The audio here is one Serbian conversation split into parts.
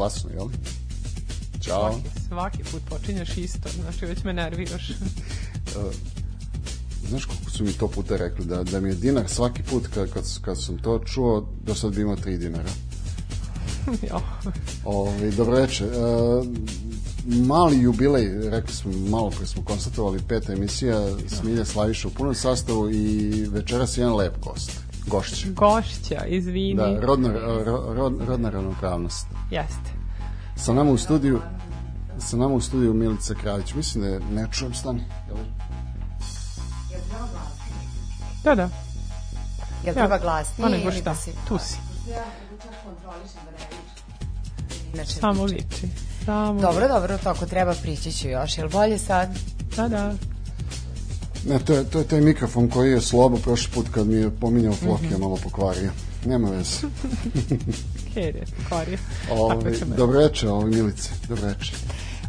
Glasno, jel? Ćao. Svaki, svaki put počinješ isto, znači već me nerviraš. Znaš koliko su mi to puta rekli, da, da mi je dinar svaki put kad, kad, kad sam to čuo, do sad bi imao 3 dinara. jo. Ovi, dobro večer. E, mali jubilej, rekli smo, malo pre smo konstatovali, peta emisija, Smilja Slaviša u punom sastavu i večeras jedan lep gost. Gošća. Gošća, izvini. Da, rodna, ro, rod, rodna ravnopravnost. Jeste. Sa nama u studiju sa nama u studiju Milica Kravić. Mislim da je, ne čujem stani. Da, da. Jel treba glasnije? Pa nego šta, da tu si. Inače Samo viči. Samo Dobro, dobro, to ako treba prići ću još. Jel bolje sad? Da, da. Ne, to je, to je taj mikrofon koji je slobo prošli put kad mi je pominjao Flokija malo pokvario. Nema veze. Ker je pokvario. Ove, ćemo. dobro večer, ove Milice. Dobro večer.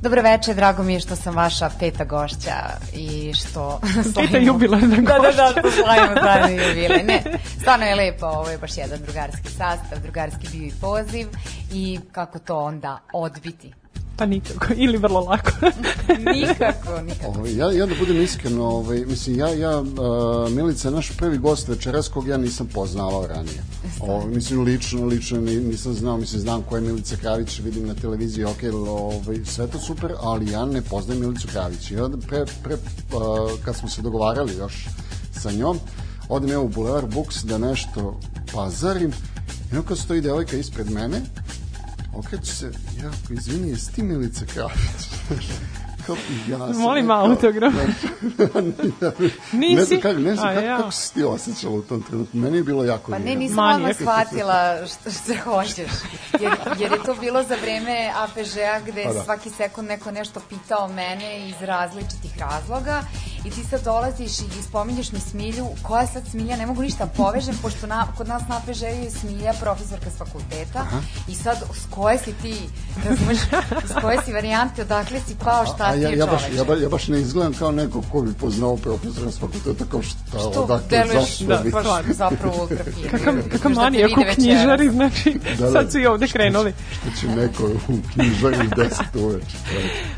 Dobro večer, drago mi je što sam vaša peta gošća i što Peta jubilarna Da, da, gošća. da, što slavimo zajedno jubilej. Ne, stvarno je lepo, ovo je baš jedan drugarski sastav, drugarski bio i poziv i kako to onda odbiti. Pa nikako, ili vrlo lako. Nikako, nikako. Ove, ja, ja da budem iskren, ove, mislim, ja, ja uh, Milica je naš prvi gost večeras kog ja nisam poznavao ranije. Ove, mislim, lično, lično ni- nisam znao, mislim, znam ko je Milica Kravić, vidim na televiziji, ok, ove, sve to super, ali ja ne poznajem Milicu Kravić. I onda pre, pre uh, kad smo se dogovarali još sa njom, odem ja u Boulevard Books da nešto pazarim, i onda kad stoji devojka ispred mene, okreće se, jako, izvini, jesi ti Milica Kravić? Kao, ja sam Molim rekao, autograf. Nisi? Ne znam kako, ne znam kako, ja. kako si ti osjećala u tom trenutku. Meni je bilo jako Pa ne, nisam odmah shvatila što, što hoćeš. Jer, jer je to bilo za vreme APŽ-a gde Pa da. svaki sekund neko nešto pitao mene iz različitih razloga i ti sad dolaziš i spominješ mi Smilju, koja sad Smilja, ne mogu ništa povežem, pošto na, kod nas na APŽ-u je Smilja profesorka s fakulteta i sad s koje si ti, razumeš, s koje si varijante, odakle si pao, šta A ti ja, je ja, baš, čoveče? ja, ba, ja baš ne izgledam kao neko ko bi poznao profesora s fakulteta, kao šta, Što odakle, deluješ zašto da, bi... baš stvarno. zapravo ultra fino. Kakav, Još kakav da te manijak vide u večeras. knjižari, znači, Da, da. sad su i ovde krenuli. Što će neko u knjižari u deset uveče.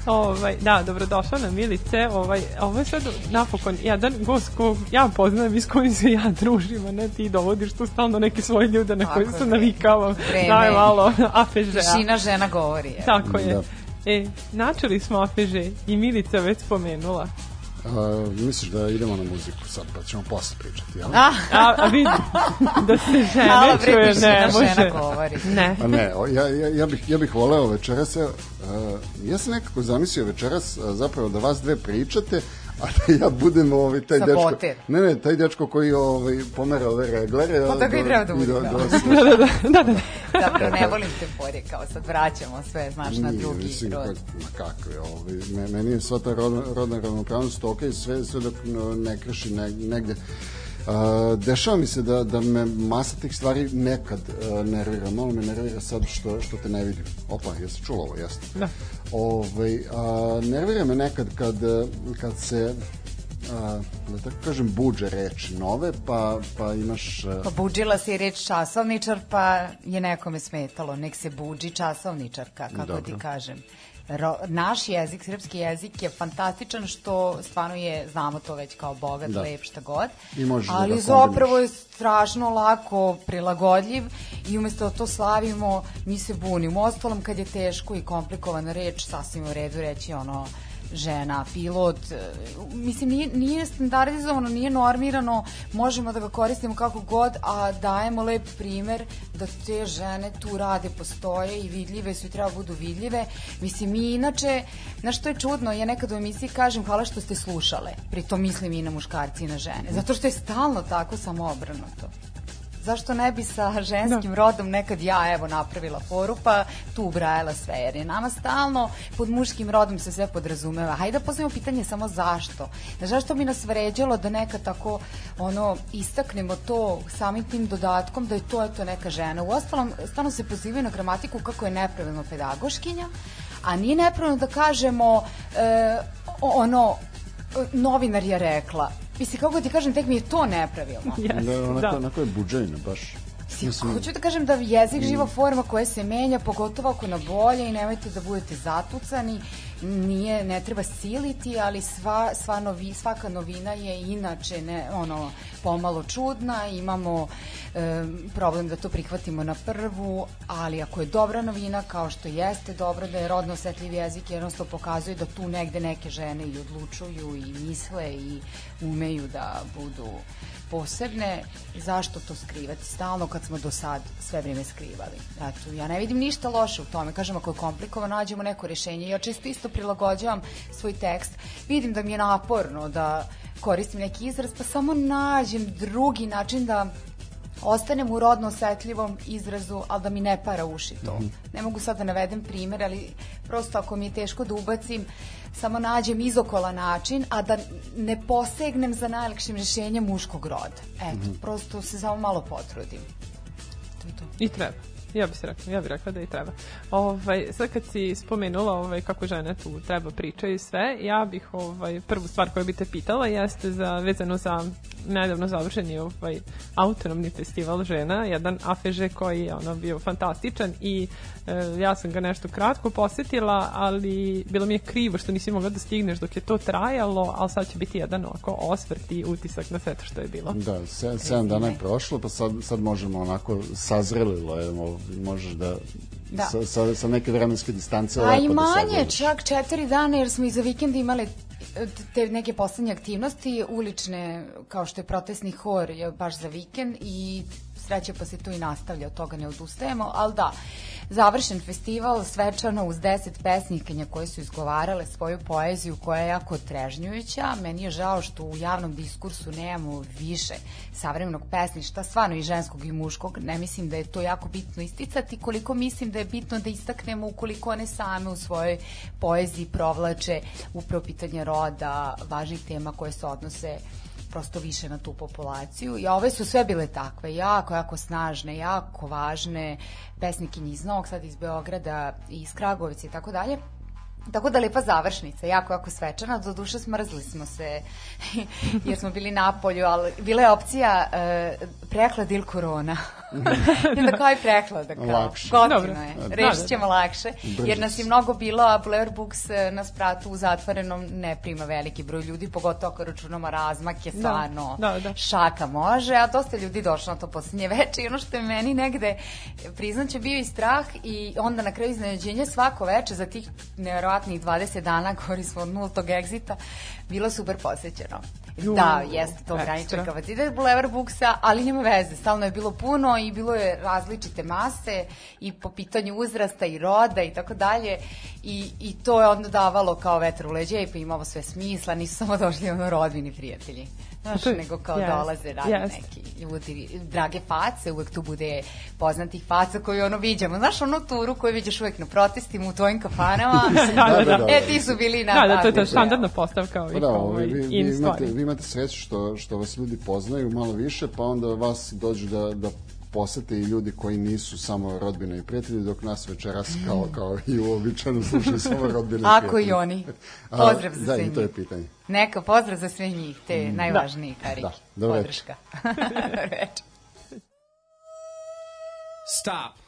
Ovaj, da, dobrodošla na Milice. Ovaj, ovo je sad napokon jedan gost kog ja poznajem i s kojim se ja družim, a ne ti dovodiš tu stalno neke svoje ljude na koje je, se navikavam. Vreme. Da je malo APŽ-a. Tišina žena govori. je. Tako je. Da. E, načeli smo APŽ i Milica već spomenula. A, misliš da idemo na muziku sad, pa ćemo posle pričati, jel? Ah, A, a vidi, da se žene čuje, ne žena može. govori. Ne. Pa ne, o, ja, ja, ja, bih, ja bih voleo večeras, uh, ja sam nekako zamislio večeras uh, zapravo da vas dve pričate, a da ja budem ovaj, taj dečko... Saboter. Ne, ne, taj dečko koji ovaj, pomera ove reglere. Pa tako i treba da bude, da. Da, da, da, da, da. Dobro, ne volim te fore, kao sad vraćamo sve, znaš, na Nije, drugi mislim, rod. kako- Ma kakve, ovaj, me, meni je sva ta rodna, rodna ravnopravnost ok, sve, sve dok ne kreši ne, negde. Uh, dešava mi se da, da me masa tih stvari nekad uh, nervira, malo me nervira sad što, što te ne vidim. Opa, jesi čula ovo, jasno. Da. Ovaj, a, nervira me nekad kad, eh, kad se a, da tako kažem buđe reči nove pa, pa imaš eh, Pa buđila se i reč časovničar, pa je nekome smetalo. Nek se buđi časovničarka, kako Dobro. ti kažem. Ro, naš jezik, srpski jezik je fantastičan što stvarno je, znamo to već kao bogat, Da. lep, šta god. I možeš da ali ga zapravo je strašno lako prilagodljiv i umesto da to slavimo, mi se bunimo. Ostalom, kad je teško i komplikovana reč, sasvim u redu reći ono žena, pilot, e, mislim nije, nije standardizovano, nije normirano, možemo da ga koristimo kako god, a dajemo lep primer da te žene tu rade, postoje i vidljive su i treba budu vidljive. Mislim, mi inače, znaš što je čudno, ja nekad u emisiji kažem hvala što ste slušale, pritom mislim i na muškarci i na žene, zato što je stalno tako samo obrnuto. Zašto ne bi sa ženskim Da. rodom nekad ja evo napravila foru pa tu ubrajala sve, jer je nama stalno pod muškim rodom se sve podrazumeva. Hajde da postavimo pitanje samo zašto. Zašto bi nas vređalo da nekad tako ono istaknemo to samim tim dodatkom da je to eto neka žena. Uostalom, stalno se pozivaju na gramatiku kako je nepravilno pedagoškinja, a nije nepravilno da kažemo e, ono novinar je rekla. Mislim, kako ti kažem, tek mi je to nepravilno. Yes, Da, onako, da. onako je buđajno, baš. Mislim, Hoću da kažem da jezik živa forma koja se menja, pogotovo ako na bolje i nemojte da budete zatucani, nije, ne treba siliti, ali sva, sva novi, svaka novina je inače ne, ono, pomalo čudna, imamo e, problem da to prihvatimo na prvu, ali ako je dobra novina, kao što jeste dobro da je rodno osetljiv jezik, jednostavno pokazuje da tu negde neke žene i odlučuju i misle i umeju da budu posebne, zašto to skrivati stalno kad smo do sad sve vrijeme skrivali. Eto, ja ne vidim ništa loše u tome. Kažem, ako je komplikovano, nađemo neko rješenje. Ja često isto prilagođavam svoj tekst. Vidim da mi je naporno da koristim neki izraz, pa samo nađem drugi način da ostanem u rodno osetljivom izrazu, ali da mi ne para uši to. Ne mogu sad da navedem primjer, ali prosto ako mi je teško da ubacim, samo nađem izokola način, a da ne posegnem za najlakšim rješenjem muškog roda. Eto, prosto se samo malo potrudim. To je to. I treba. Ja bih rekla, ja bih rekla da i treba. Ovaj, sad kad si spomenula ovaj, kako žene tu treba pričaju i sve, ja bih ovaj, prvu stvar koju bi te pitala jeste za, vezano za nedavno završeni ovaj, autonomni festival žena, jedan AFŽ koji je ono bio fantastičan i ja sam ga nešto kratko posetila, ali bilo mi je krivo što nisi mogla da stigneš dok je to trajalo, ali sad će biti jedan ovako osvrt i utisak na sve to što je bilo. Da, se, sedam dana je prošlo, pa sad, sad možemo onako sazrelilo, evo, možeš da, Da. Sa, sa, sa neke vremenske distance A i da manje, sazreliš. čak četiri dana, jer smo i za vikend imali e, te neke poslednje aktivnosti ulične, kao što je protestni hor, je baš za vikend i sreće pa se to i nastavlja, od toga ne odustajemo, ali da, završen festival svečano uz deset pesnikinja koje su izgovarale svoju poeziju koja je jako trežnjujuća. Meni je žao što u javnom diskursu nemamo više savremenog pesništa, stvarno i ženskog i muškog. Ne mislim da je to jako bitno isticati, koliko mislim da je bitno da istaknemo ukoliko one same u svojoj poeziji provlače upravo pitanje roda, važnih tema koje se odnose prosto više na tu populaciju. I ove su sve bile takve, jako, jako snažne, jako važne, pesnikinji iz Novog Sada, iz Beograda, iz Kragovica i tako dalje. Tako da lepa završnica, jako, jako svečana. Do duše smrzli smo se jer smo bili na polju, ali bila je opcija uh, prehlad ili korona. I onda kao i prehlada. Kao. Lakše. Dobro. Gotivno je. Da, Rešit da. ćemo lakše. Jer nas je mnogo bilo, a Blair Books eh, na spratu u zatvorenom ne prima veliki broj ljudi, pogotovo ako računamo razmak je Da, stvarno da, da. šaka može, a dosta ljudi došlo na to posljednje veče i ono što je meni negde, priznaće, bio i strah i onda na kraju iznenađenja svako veče za tih nevjerovatnih 20 dana koji smo od nultog egzita, bilo super posjećeno. Da, jeste to ekstra. graničan kapacitet Boulevard Booksa, ali nema veze, stalno je bilo puno i bilo je različite mase i po pitanju uzrasta i roda i tako dalje i, i to je onda davalo kao vetar u leđa i pa imamo sve smisla, nisu samo došli ono rodbini prijatelji. Znaš, je- nego kao jest, dolaze radi jest. neki ljudi, drage face, uvek tu bude poznatih faca koju ono viđamo. Znaš onu turu koju viđaš uvek na protestima u tvojim kafanama? Da, da, da. E, ti su bili na Da, da, to je ta standardna postavka ovih Pa da, ovaj, vi, vi, imate, vi imate sreću što, što vas ljudi poznaju malo više, pa onda vas dođu da, da posete i ljudi koji nisu samo rodbine i prijatelji, dok nas večeras kao, kao i uobičajeno slušaju samo rodbine i Ako prijatelji. i oni. Pozdrav za Da, sve i to je njih. pitanje. Neka pozdrav za sve njih, te najvažnije karike. Da, dobro večer. Podrška. Dobro večer. Stop.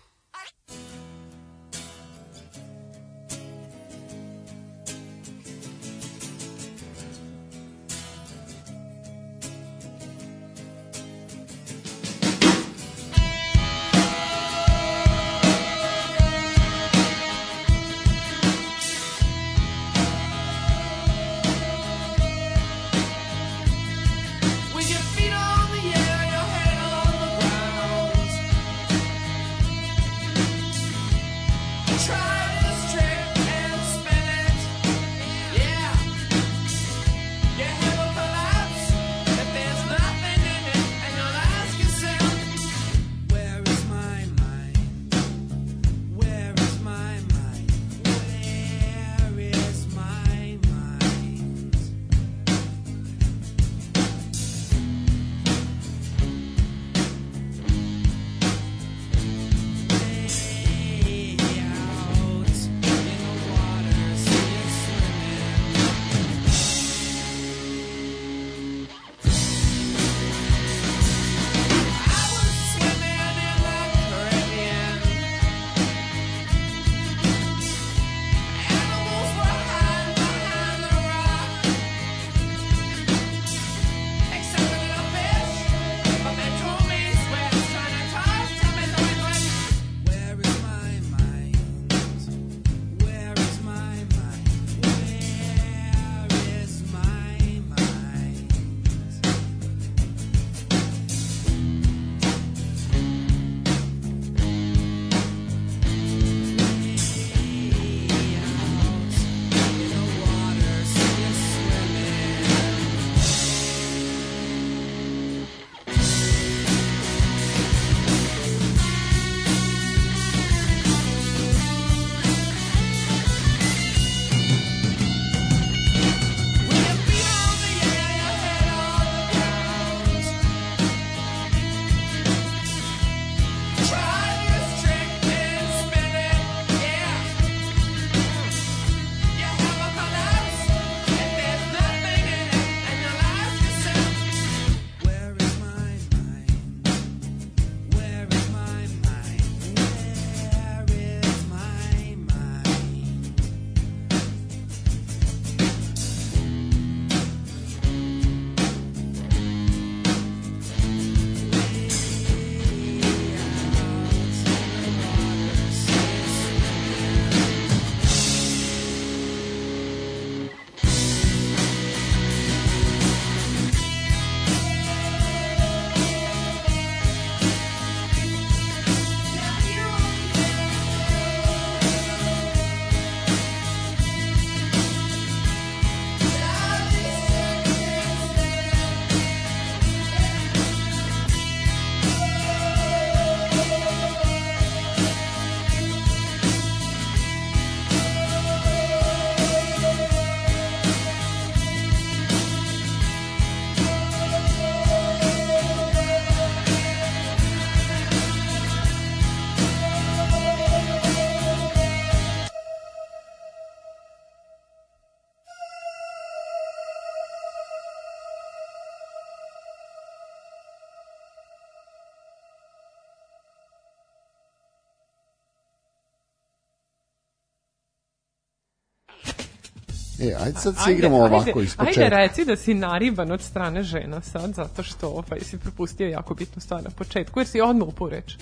E, ajde sad se igramo ovako iz Ajde početka. reci da si nariban od strane žena sad, zato što ovaj, si propustio jako bitnu stvar na početku, jer si odmah upao reč.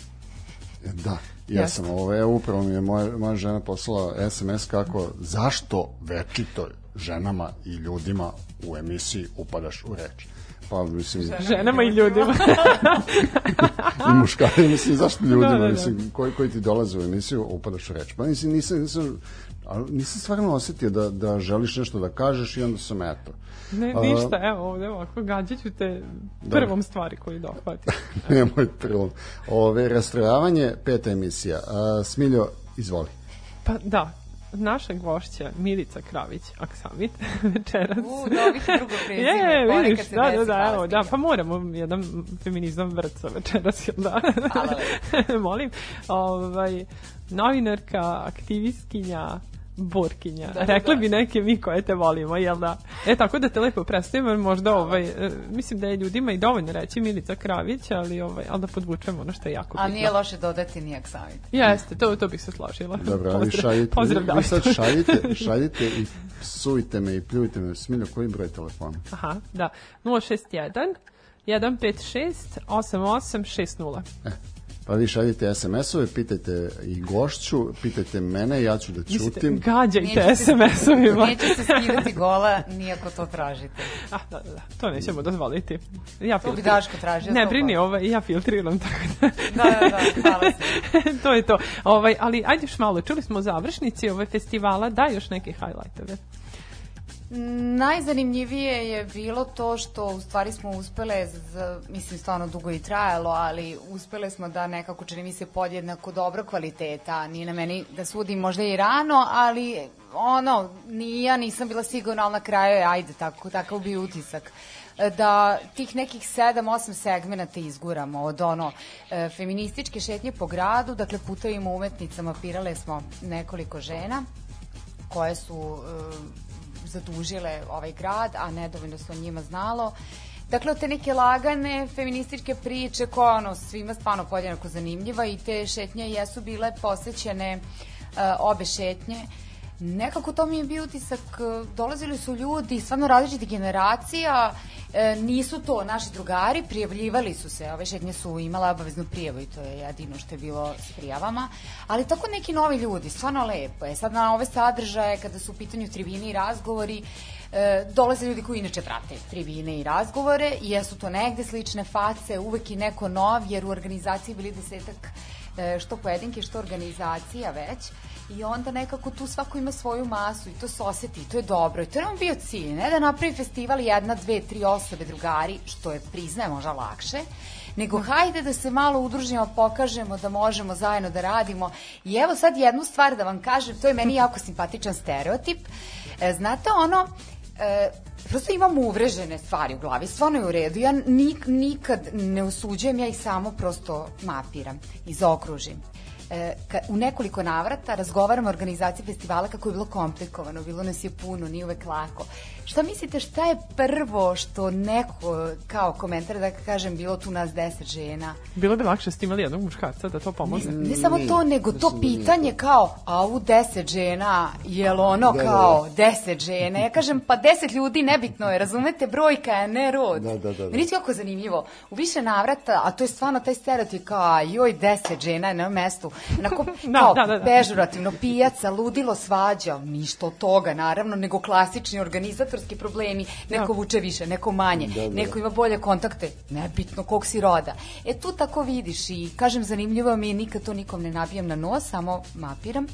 Da, ja sam ovo, evo upravo mi je moja, moja žena poslala SMS kako, zašto večito ženama i ljudima u emisiji upadaš u reč? Pa, mislim, Ženama i ljudima. i muškari, mislim, zašto ljudima, Da, da, da. mislim, koji, koji ti dolaze u emisiju, upadaš u reč. Pa, mislim, nisam, nisam, ali nisam stvarno osetio da, da želiš nešto da kažeš i onda sam, eto. Ne, A, ništa, evo ovde ovako, gađat ću te prvom stvari koju dohvati. Nemoj prvom. Ove, rastrojavanje, peta emisija. A, Smiljo, izvoli. Pa da, naša gošća Milica Kravić Aksamit večeras. U, dobiti drugo prezime, Je, vidiš, se da, da, da, hvala evo, da, pa moramo jedan feminizam vrca večeras, jel da? Molim. Ovaj, novinarka, aktivistkinja, borkinja. Da, da, Rekli da. bi neke mi koje te volimo, jel da? E, tako da te lepo predstavimo, možda ovaj, e, mislim da je ljudima i dovoljno reći Milica Kravić, ali, ovaj, ali da podvučemo ono što je jako A bitno. nije loše dodati ni aksamit. Jeste, to, to bih se složila. Dobro, ali Pozdrav- šaljite, Pozdrav, vi, vi sad šaljite, šaljite i psujte me i pljujte me. Smiljo, koji broj telefona? Aha, da. 061 156 8860. E, pa vi šaljite SMS-ove, pitajte i gošću, pitajte mene, ja ću da Mislite, ćutim. gađajte SMS-ovima. Neće se skidati gola, nijako to tražite. Ah, da, da, da, to nećemo dozvoliti. Ja To bi. Daško tražio. Ne, brini, posto. ovaj, ja filtriram, tako da... Da, da, da, hvala se. to je to. Ovaj, ali ajde još malo, čuli smo završnici ovaj festivala, da još neke highlightove. Najzanimljivije je bilo to što u stvari smo uspele, z, mislim stvarno dugo i trajalo, ali uspele smo da nekako čini mi se podjednako dobro kvaliteta. Nije na meni da sudim možda i rano, ali ono, ni ja nisam bila sigurna, ali na kraju je, ajde, tako, takav bi utisak da tih nekih 7-8 segmenata izguramo od ono e, feminističke šetnje po gradu, dakle putavimo umetnicama, pirale smo nekoliko žena koje su e, zadužile ovaj grad, a nedovoljno se o njima znalo. Dakle, te neke lagane feminističke priče koja ono, svima stvarno podjednako zanimljiva i te šetnje jesu bile posvećene e, obe šetnje. Nekako to mi je bio utisak, e, dolazili su ljudi stvarno različitih generacija, e, nisu to naši drugari, prijavljivali su se, ove šetnje su imala obaveznu prijavu i to je jedino što je bilo s prijavama, ali tako neki novi ljudi, stvarno lepo je. Sad na ove sadržaje, kada su u pitanju tribine i razgovori, e, dolaze ljudi koji inače prate tribine i razgovore i jesu to negde slične face, uvek i neko nov, jer u organizaciji bili desetak e, što pojedinke, što organizacija već i onda nekako tu svako ima svoju masu i to se osjeti i to je dobro i to je nam bio cilj, ne da napravi festival jedna, dve, tri osobe drugari, što je priznaje možda lakše, nego hajde da se malo udružimo, pokažemo da možemo zajedno da radimo i evo sad jednu stvar da vam kažem, to je meni jako simpatičan stereotip, e, znate ono, e, prosto imam uvrežene stvari u glavi, stvarno je u redu. Ja nik, nikad ne osuđujem, ja ih samo prosto mapiram i zaokružim. E, u nekoliko navrata razgovaramo o organizaciji festivala kako je bilo komplikovano, bilo nas je puno, nije uvek lako. Šta mislite, šta je prvo što neko, kao komentar da kažem, bilo tu nas deset žena, Bilo bi lakše ste imali jednog muškarca da to pomogne. ne samo Nije. to, nego to Mislim da pitanje kao, a ovu deset žena, jel ono Da, da, kao deset žena? Ja kažem, pa deset ljudi, nebitno je, razumete, brojka je, ne rod. Da, da, da, da. Meni jako zanimljivo. U više navrata, a to je stvarno taj stereotip kao, joj, deset žena je na mestu. Onako, Da, kao, da, da, da. pežurativno, pijaca, ludilo, svađa, ništa od toga, naravno, nego klasični organizatorski problemi, neko Da. vuče više, neko manje, Da, da. neko ima bolje kontakte, nebitno kog si roda. E tu tako vidiš i kažem zanimljivo mi je, nikad to nikom ne nabijam na nos, samo mapiram.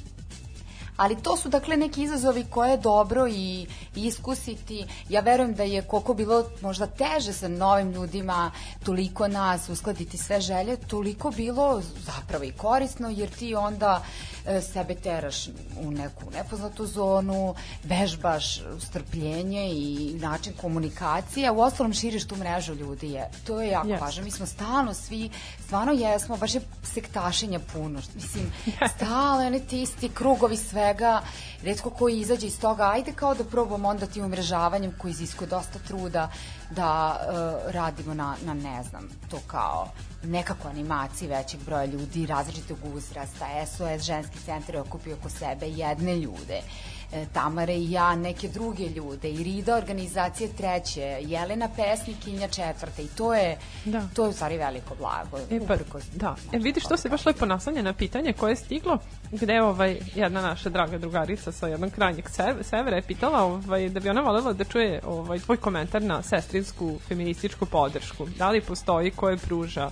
Ali to su dakle neki izazovi koje je dobro i iskusiti. Ja verujem da je koliko bilo možda teže sa novim ljudima, toliko nas uskladiti sve želje, toliko bilo zapravo i korisno jer ti onda e, sebe teraš u neku nepoznatu zonu, vežbaš strpljenje i način komunikacije, a u ostalom širiš tu mrežu ljudi. Je. To je jako Jeste. važno. Mi smo stalno svi, stvarno jesmo, baš je sektašenja puno. Mislim, stalno one ti isti krugovi svega, redko koji izađe iz toga, ajde kao da probamo onda tim umrežavanjem koji iziskuje dosta truda da uh, radimo na, na, ne znam, to kao nekako animaciji većeg broja ljudi, različitog uzrasta, SOS ženski centar je okupio oko sebe jedne ljude. e, Tamara i ja, neke druge ljude i Rida organizacije treće, Jelena Pesnikinja četvrte i to je, Da. to je u stvari veliko blago. E, pa, uprkos da. E, vidiš, to se baš lepo naslanja na pitanje koje je stiglo, gde je ovaj, jedna naša draga drugarica sa jednog krajnjeg sev- severa je pitala ovaj, da bi ona voljela da čuje ovaj, tvoj komentar na sestrinsku feminističku podršku. Da li postoji, ko je pruža,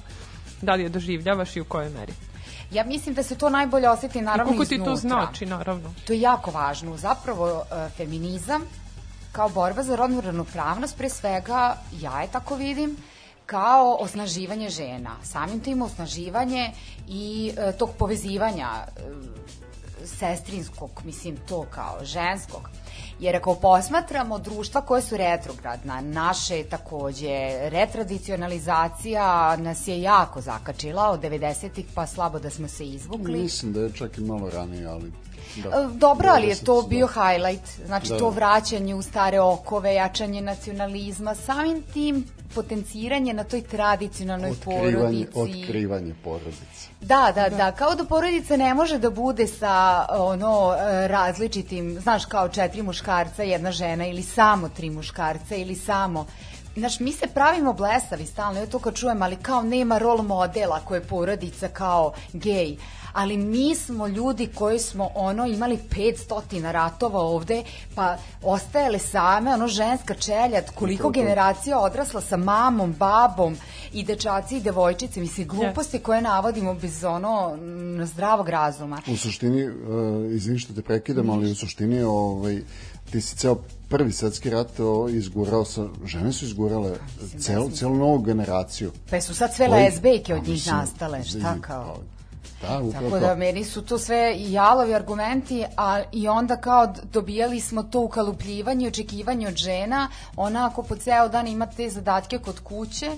da li je doživljavaš i u kojoj meri? Ja mislim da se to najbolje osjeti I naravno koliko ti iznutra. to znači, naravno. To je jako važno. Zapravo, e, feminizam kao borba za rodnu ravnopravnost, pre svega, ja je tako vidim, kao osnaživanje žena. Samim tim osnaživanje i e, tog povezivanja e, sestrinskog, mislim to kao ženskog. Jer ako posmatramo društva koje su retrogradna, naše takođe, retradicionalizacija nas je jako zakačila od 90-ih pa slabo da smo se izvukli. Mislim da je čak i malo ranije, ali... Da. E, Dobro, ali je to 90, bio highlight, znači Da. to vraćanje u stare okove, jačanje nacionalizma, samim tim potenciranje na toj tradicionalnoj Otkrivanje, porodici. otkrivanje porodice. Da, da, da, kao da porodica ne može da bude sa ono različitim, znaš, kao četiri muškarca, jedna žena ili samo tri muškarca ili samo Znaš, mi se pravimo blesavi stalno, ja to kad čujem, ali kao nema rol modela koje je porodica kao gej. Ali mi smo ljudi koji smo ono imali 500 ratova ovde, pa ostajale same, ono ženska čeljad, koliko generacija odrasla sa mamom, babom i dečaci i devojčice, mislim, gluposti koje navodimo bez ono zdravog razuma. U suštini, uh, izvini što te prekidam, ali u suštini ovaj, ti si ceo prvi svetski rat o, izgurao sa, žene su izgurale celu, celu novu generaciju. Pa su sad sve lesbejke pa od njih nastale, šta kao? Da, upravo Tako to. da meni su to sve jalovi argumenti, a i onda kao dobijali smo to ukalupljivanje i očekivanje od žena, ona ako po ceo dan ima te zadatke kod kuće,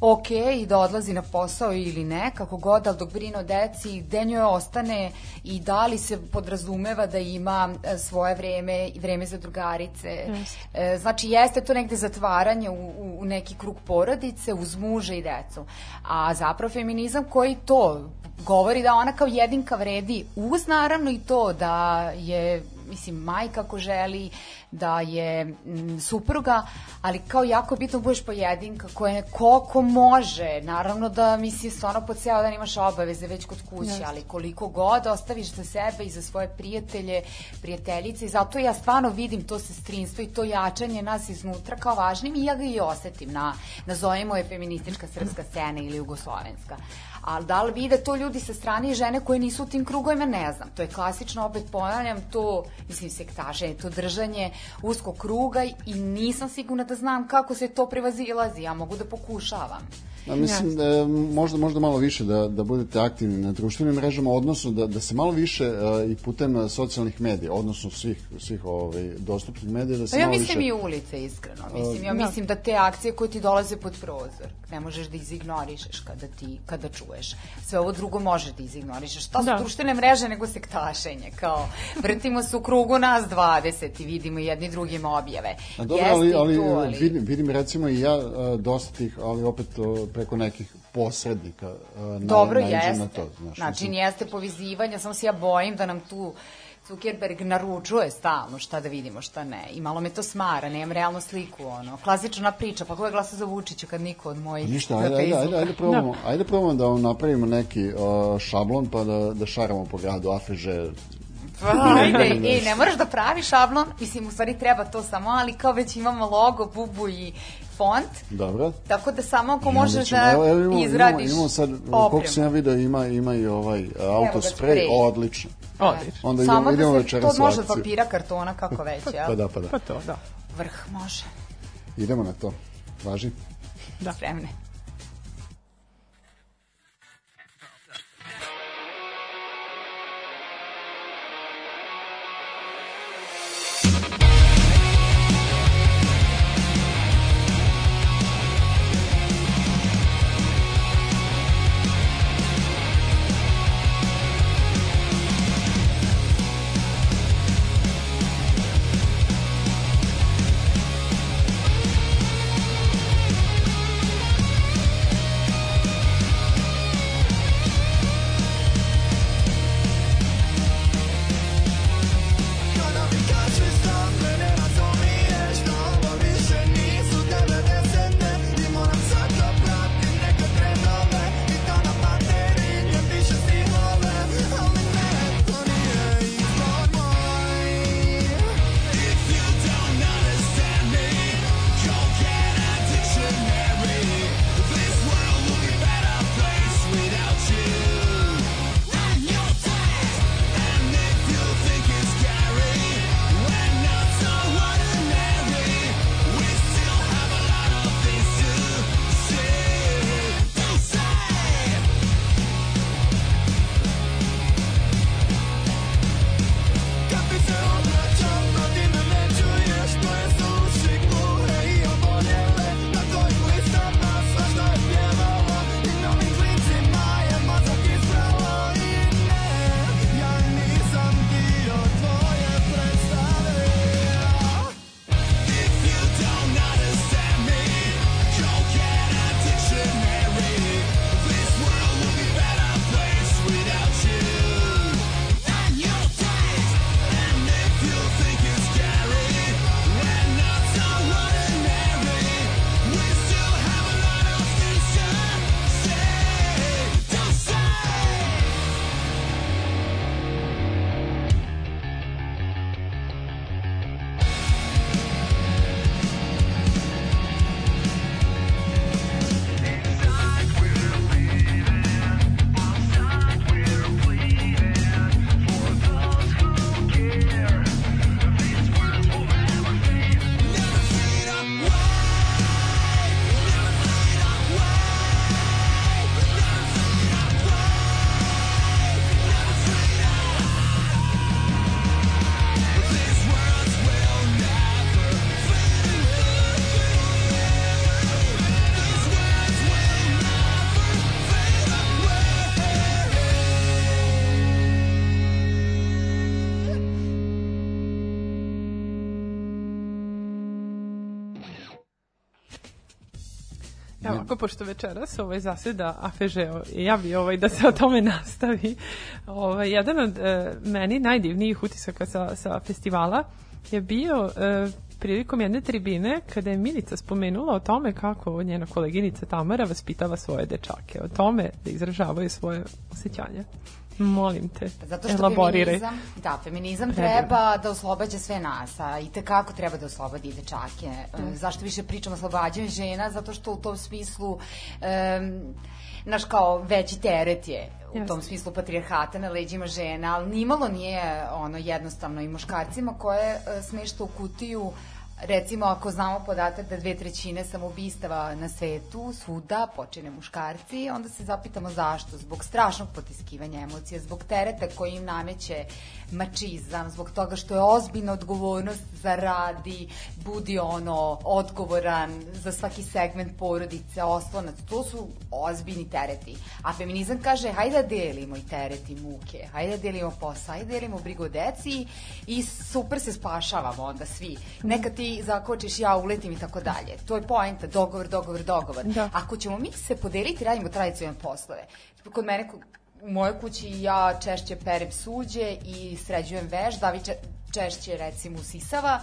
ok, i da odlazi na posao ili ne, kako god, ali dok brine o deci, gde njoj ostane i da li se podrazumeva da ima e, svoje vreme i vreme za drugarice. E, znači, jeste to negde zatvaranje u, u, u neki krug porodice uz muža i decu. A zapravo feminizam koji to govori da ona kao jedinka vredi uz naravno i to da je mislim majka ako želi da je m, supruga ali kao jako je bitno da budeš pojedinka koja koliko može naravno da mislim stvarno po ceo dan imaš obaveze već kod kuće Jeste. ali koliko god ostaviš za sebe i za svoje prijatelje prijateljice i zato ja stvarno vidim to sestrinstvo i to jačanje nas iznutra kao važnim i ja ga i osetim na nazovimo je feministička srpska scena ili jugoslovenska ali da li vide to ljudi sa strane i žene koje nisu u tim krugovima, ne znam. To je klasično, opet ponavljam, to, mislim, sektaženje, to držanje uskog kruga i nisam sigurna da znam kako se to prevazilazi. Ja mogu da pokušavam. A mislim da možda možda malo više da da budete aktivni na društvenim mrežama odnosno da da se malo više uh, i putem uh, socijalnih medija odnosno svih svih ovaj dostupnih medija da se Pa ja malo mislim više i ulice, iskreno. Mislim, ja da. mislim da te akcije koje ti dolaze pod prozor, ne možeš da izignorišeš kada ti, kada čuješ. Sve ovo drugo možeš da izignorišeš. Šta su Da. društvene mreže nego sektašenje? Kao, vrtimo se u krugu nas 20 i vidimo jedni drugima objave. A dobro, Jeste ali, ali, to, ali... Vidim, vidim recimo i ja uh, dosta tih, ali opet uh, preko nekih posrednika uh, na, Dobro, naiđem jeste. na to. Znaš, znači, mislim. jeste povezivanja, samo se ja bojim da nam tu Zuckerberg naručuje stalno šta da vidimo, šta ne. I malo me to smara, nemam realnu sliku, ono. Klasična priča, pa ko je glasao za Vučića kad niko od mojih Ništa, na ajde, ajde, ajde, ajde, probamo, ajde probamo da vam napravimo neki uh, šablon pa da, da šaramo po gradu afeže. Pa, ajde, ej, ne moraš da praviš šablon, mislim, u stvari treba to samo, ali kao već imamo logo, bubu i font, Dobro. tako da samo ako možeš ćemo- da evo, evo, imamo, izradiš Imamo, imamo sad, opremu. koliko sam ja video, ima, ima i ovaj uh, autosprej, sprej. odlično. Odlično. Onda Samo idemo, da se, to može od papira, kartona, kako već, jel? Pa da, pa da. Pa to, da. Vrh može, Idemo na to. Važi. Da. spremne. Pošto večeras ovaj zaseda Afežeo, ja bi ovaj, da se o tome nastavi. Ovaj, jedan od e, meni najdivnijih utisaka sa, sa festivala je bio e, prilikom jedne tribine kada je Milica spomenula o tome kako njena koleginica Tamara vaspitava svoje dečake, o tome da izražavaju svoje osjećanja. Molim te, Zato što elaboriraj. feminizam, da, feminizam treba da oslobađa sve nas, a i tekako treba da oslobodi dečake. E, Zašto više pričamo o oslobađanju žena? Zato što u tom smislu um, naš kao veći teret je u tom smislu patrijarhata na leđima žena, ali nimalo nije ono jednostavno i muškarcima koje e, smešta u kutiju Recimo, ako znamo podatak da dve trećine samoubistava na svetu, svuda, počine muškarci, onda se zapitamo zašto. Zbog strašnog potiskivanja emocija, zbog tereta koji im nameće mačizam, zbog toga što je ozbiljna odgovornost za radi, budi ono odgovoran za svaki segment porodice, oslonac. To su ozbiljni tereti. A feminizam kaže, hajde da delimo i tereti muke, hajde da delimo posao, hajde da delimo brigu o deci i super se spašavamo onda svi. Neka ti zakočiš, ja uletim i tako dalje. To je poenta, dogovor, dogovor, dogovor. Da. Ako ćemo mi se podeliti, radimo tradicionalne poslove. Kod mene, u mojoj kući ja češće perem suđe i sređujem veš, David če- češće recimo usisava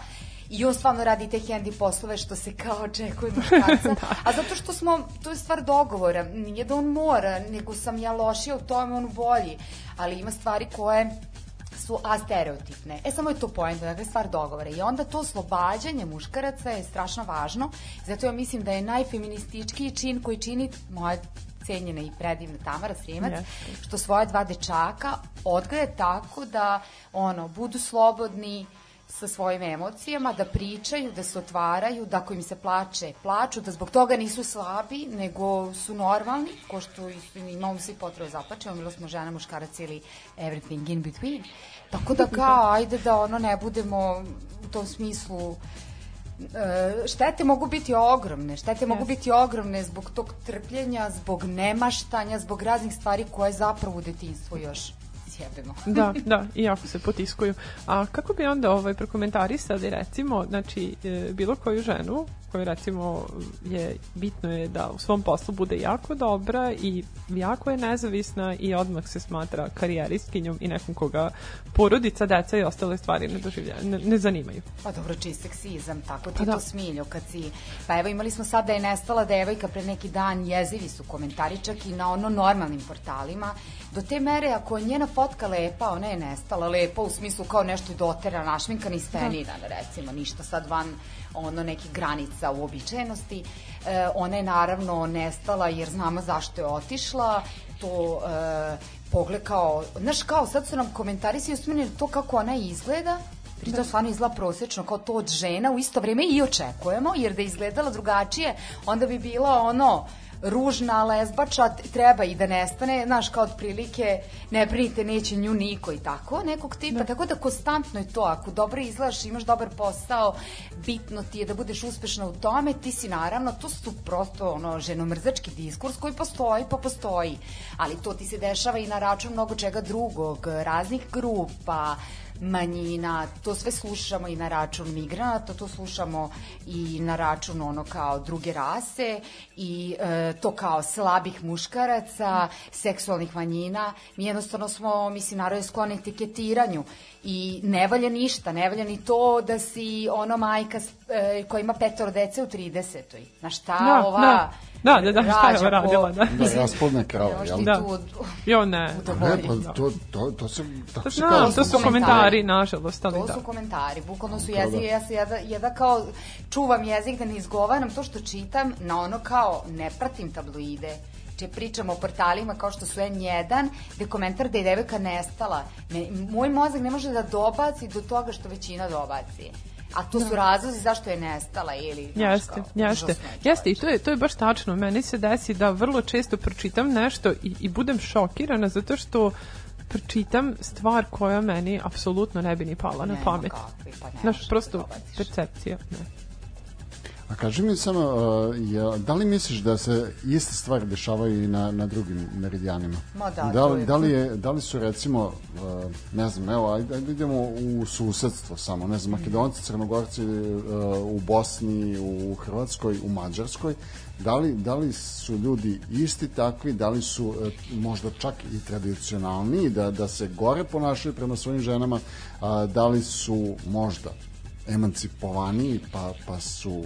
i on stvarno radi te hendi poslove što se kao očekuje muškarca. A zato što smo, to je stvar dogovora, nije da on mora, nego sam ja lošija u tome, on bolji. Ali ima stvari koje su astereotipne. E, samo je to poenta, dakle, stvar dogovora. I onda to oslobađanje muškaraca je strašno važno, zato ja mislim da je najfeminističkiji čin koji čini moja cenjena i predivna Tamara Srijemac, Jeste. što svoje dva dečaka odgaje tako da ono budu slobodni sa svojim emocijama, da pričaju, da se otvaraju, da ako im se plače, plaču, da zbog toga nisu slabi, nego su normalni, ko što imamo svi potrebe zaplačemo, bilo smo žena, muškarac ili everything in between. Tako da kao, ajde da ono ne budemo u tom smislu E, štete mogu biti ogromne, štete mogu biti ogromne zbog tog trpljenja, zbog nemaštanja, zbog raznih stvari koje zapravo u detinstvu još sjebemo. Da, da, i jako se potiskuju. A kako bi onda ovaj prokomentarisali recimo, znači e, bilo koju ženu koju recimo je bitno je da u svom poslu bude jako dobra i jako je nezavisna i odmah se smatra karijeristkinjom i nekom koga porodica, deca i ostale stvari ne, doživljaju, ne, ne zanimaju. Pa dobro, čist seksizam, tako ti Pa da. to smiljo kad si... Pa evo imali smo sad da je nestala devojka pre neki dan, jezivi su komentari čak i na ono normalnim portalima. Do te mere, ako je njena fotka lepa, ona je nestala lepa u smislu kao nešto dotera, našminkana i spenirana, recimo, ništa sad van ono nekih granica uobičajenosti. E, ona je naravno nestala jer znamo zašto je otišla, to e, pogled kao, znaš kao, sad su nam komentarisi usmjereni na to kako ona izgleda, Pritom stvarno izgleda prosečno kao to od žena u isto vrijeme i očekujemo, jer da je izgledala drugačije, onda bi bila ono ružna, lezbača, treba i da nestane, znaš, kao otprilike, ne brinite, neće nju niko i tako, nekog tipa, tako da konstantno je to, ako dobro izgledaš, imaš dobar posao, bitno ti je da budeš uspešna u tome, ti si naravno, to su prosto ono, ženomrzački diskurs koji postoji, pa postoji, ali to ti se dešava i na račun mnogo čega drugog, raznih grupa, manjina, to sve slušamo i na račun migranata, to slušamo i na račun ono kao druge rase i e, to kao slabih muškaraca, seksualnih manjina. Mi jednostavno smo, mislim, narod je sklon etiketiranju i ne valja ništa, ne valja ni to da si ono majka e, koja ima petoro dece u 30. Znaš šta Da, ova da. Da, da, da, šta je radila, da. Da, rasplodne krave, Možeš jel? Da. Jo, ne. Ne, pa to, to, to se, tako se Znam, kaže. to su komentari, nažalost, ali To da. su komentari, bukvalno su jezik, da. ja se jeda, jeda kao čuvam jezik da ne izgovaram to što čitam na ono kao ne pratim tabloide če pričamo o portalima kao što su N1 gde komentar da je devojka nestala ne, moj mozak ne može da dobaci do toga što većina dobaci a to su razlozi zašto je nestala ili Jeste, kao, jeste. Jeste i to je to je baš tačno. Meni se desi da vrlo često pročitam nešto i, i budem šokirana zato što pročitam stvar koja meni apsolutno ne bi ni pala na pamet. kakvi, pa možeš da prosto percepcija. Ne. A kaži mi samo, uh, je, da li misliš da se iste stvari dešavaju i na, na drugim meridijanima? Ma da, da, li, da, li je, da li su recimo, uh, ne znam, evo, ajde, ajde idemo u susedstvo samo, ne znam, Makedonci, Crnogorci uh, u Bosni, u Hrvatskoj, u Mađarskoj, da li, da li su ljudi isti takvi, da li su uh, možda čak i tradicionalniji, da, da se gore ponašaju prema svojim ženama, da li su možda emancipovaniji pa, pa su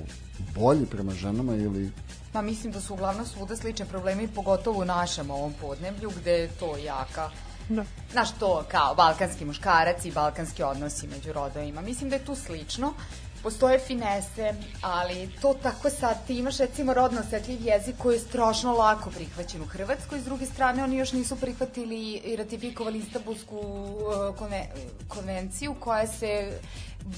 bolji prema ženama ili Ma mislim da su uglavnom svuda slični problemi, pogotovo u našem ovom podneblju gde je to jaka Da. Znaš to kao balkanski muškarac i balkanski odnosi među rodovima. Mislim da je tu slično. Postoje finese, ali to tako sad, ti imaš recimo rodno osetljiv jezik koji je strašno lako prihvaćen u Hrvatskoj, s druge strane oni još nisu prihvatili i ratifikovali Istanbulsku konve, konvenciju koja se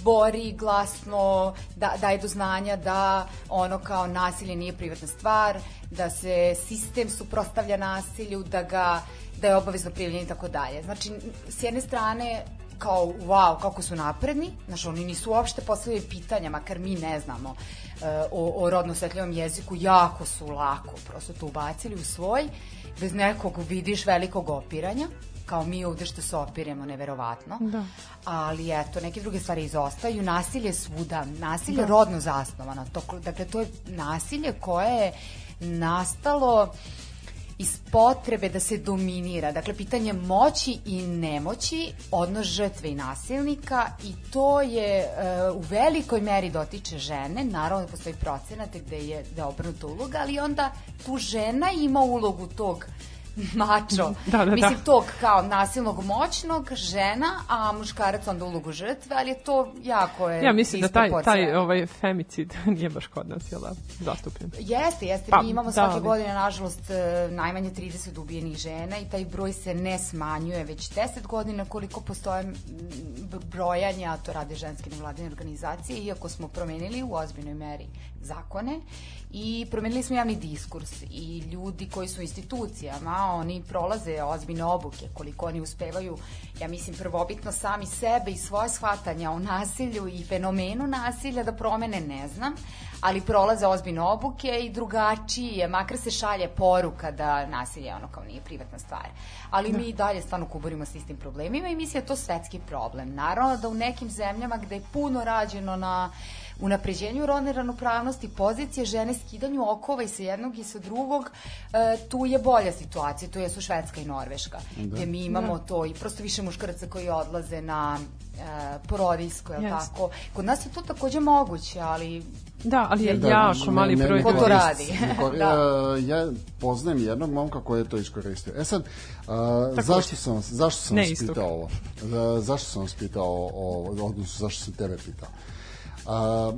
bori glasno, da, daje do znanja da ono kao nasilje nije privatna stvar, da se sistem suprostavlja nasilju, da ga da je obavezno prijavljanje i tako dalje. Znači, s jedne strane, kao, wow, kako su napredni, znaš, oni nisu uopšte postavili pitanja, makar mi ne znamo e, o, o rodno osetljivom jeziku, jako su lako prosto to ubacili u svoj, bez nekog, vidiš, velikog opiranja, kao mi ovde što se opiremo, neverovatno. Da. Ali eto, neke druge stvari izostaju. Nasilje svuda, nasilje da. rodno zasnovano. To, dakle, to je nasilje koje je nastalo iz potrebe da se dominira. Dakle, pitanje moći i nemoći, odnos žrtve i nasilnika i to je e, u velikoj meri dotiče žene. Naravno da postoji procenat gde je, da je obrnuta uloga, ali onda tu žena ima ulogu tog mačo. Da, da, da. Mislim, tog kao nasilnog moćnog žena, a muškarac onda ulogu žrtve, ali to jako je Ja mislim da taj, taj ovaj femicid nije baš kod nas, jel da, zastupljen. Jeste, jeste. Pa, Mi imamo da, svake ali- godine, nažalost, e, najmanje 30 ubijenih žena i taj broj se ne smanjuje već 10 godina koliko postoje brojanja, a to rade ženske nevladine organizacije, iako smo promenili u ozbiljnoj meri zakone i promenili smo javni diskurs i ljudi koji su u institucijama, oni prolaze ozbiljne obuke, koliko oni uspevaju, ja mislim, prvobitno sami sebe i svoje shvatanja o nasilju i fenomenu nasilja da promene ne znam, ali prolaze ozbiljne obuke i drugačije, makar se šalje poruka da nasilje ono kao nije privatna stvar. Ali mi i dalje stvarno kuburimo s istim problemima i mislim da je to svetski problem. Naravno da u nekim zemljama gde je puno rađeno na unapređenju rodne ravnopravnosti, pozicije žene, skidanju okova i sa jednog i sa drugog, e, tu je bolja situacija, tu jesu Švedska i Norveška, gde mi imamo to i prosto više muškaraca koji odlaze na e, porodijsko, je Jeste. tako? Kod nas je to takođe moguće, ali Da, ali je Da, jako ne- mali ne- broj Ko to radi? kor- Da. e, ja poznajem jednog momka koji je to iskoristio. E sad, a, zašto sam, vas- zašto sam Ne vas istok. pitao ovo? E, zašto sam vas pitao ovo, odnosno zašto sam tebe pitao? A,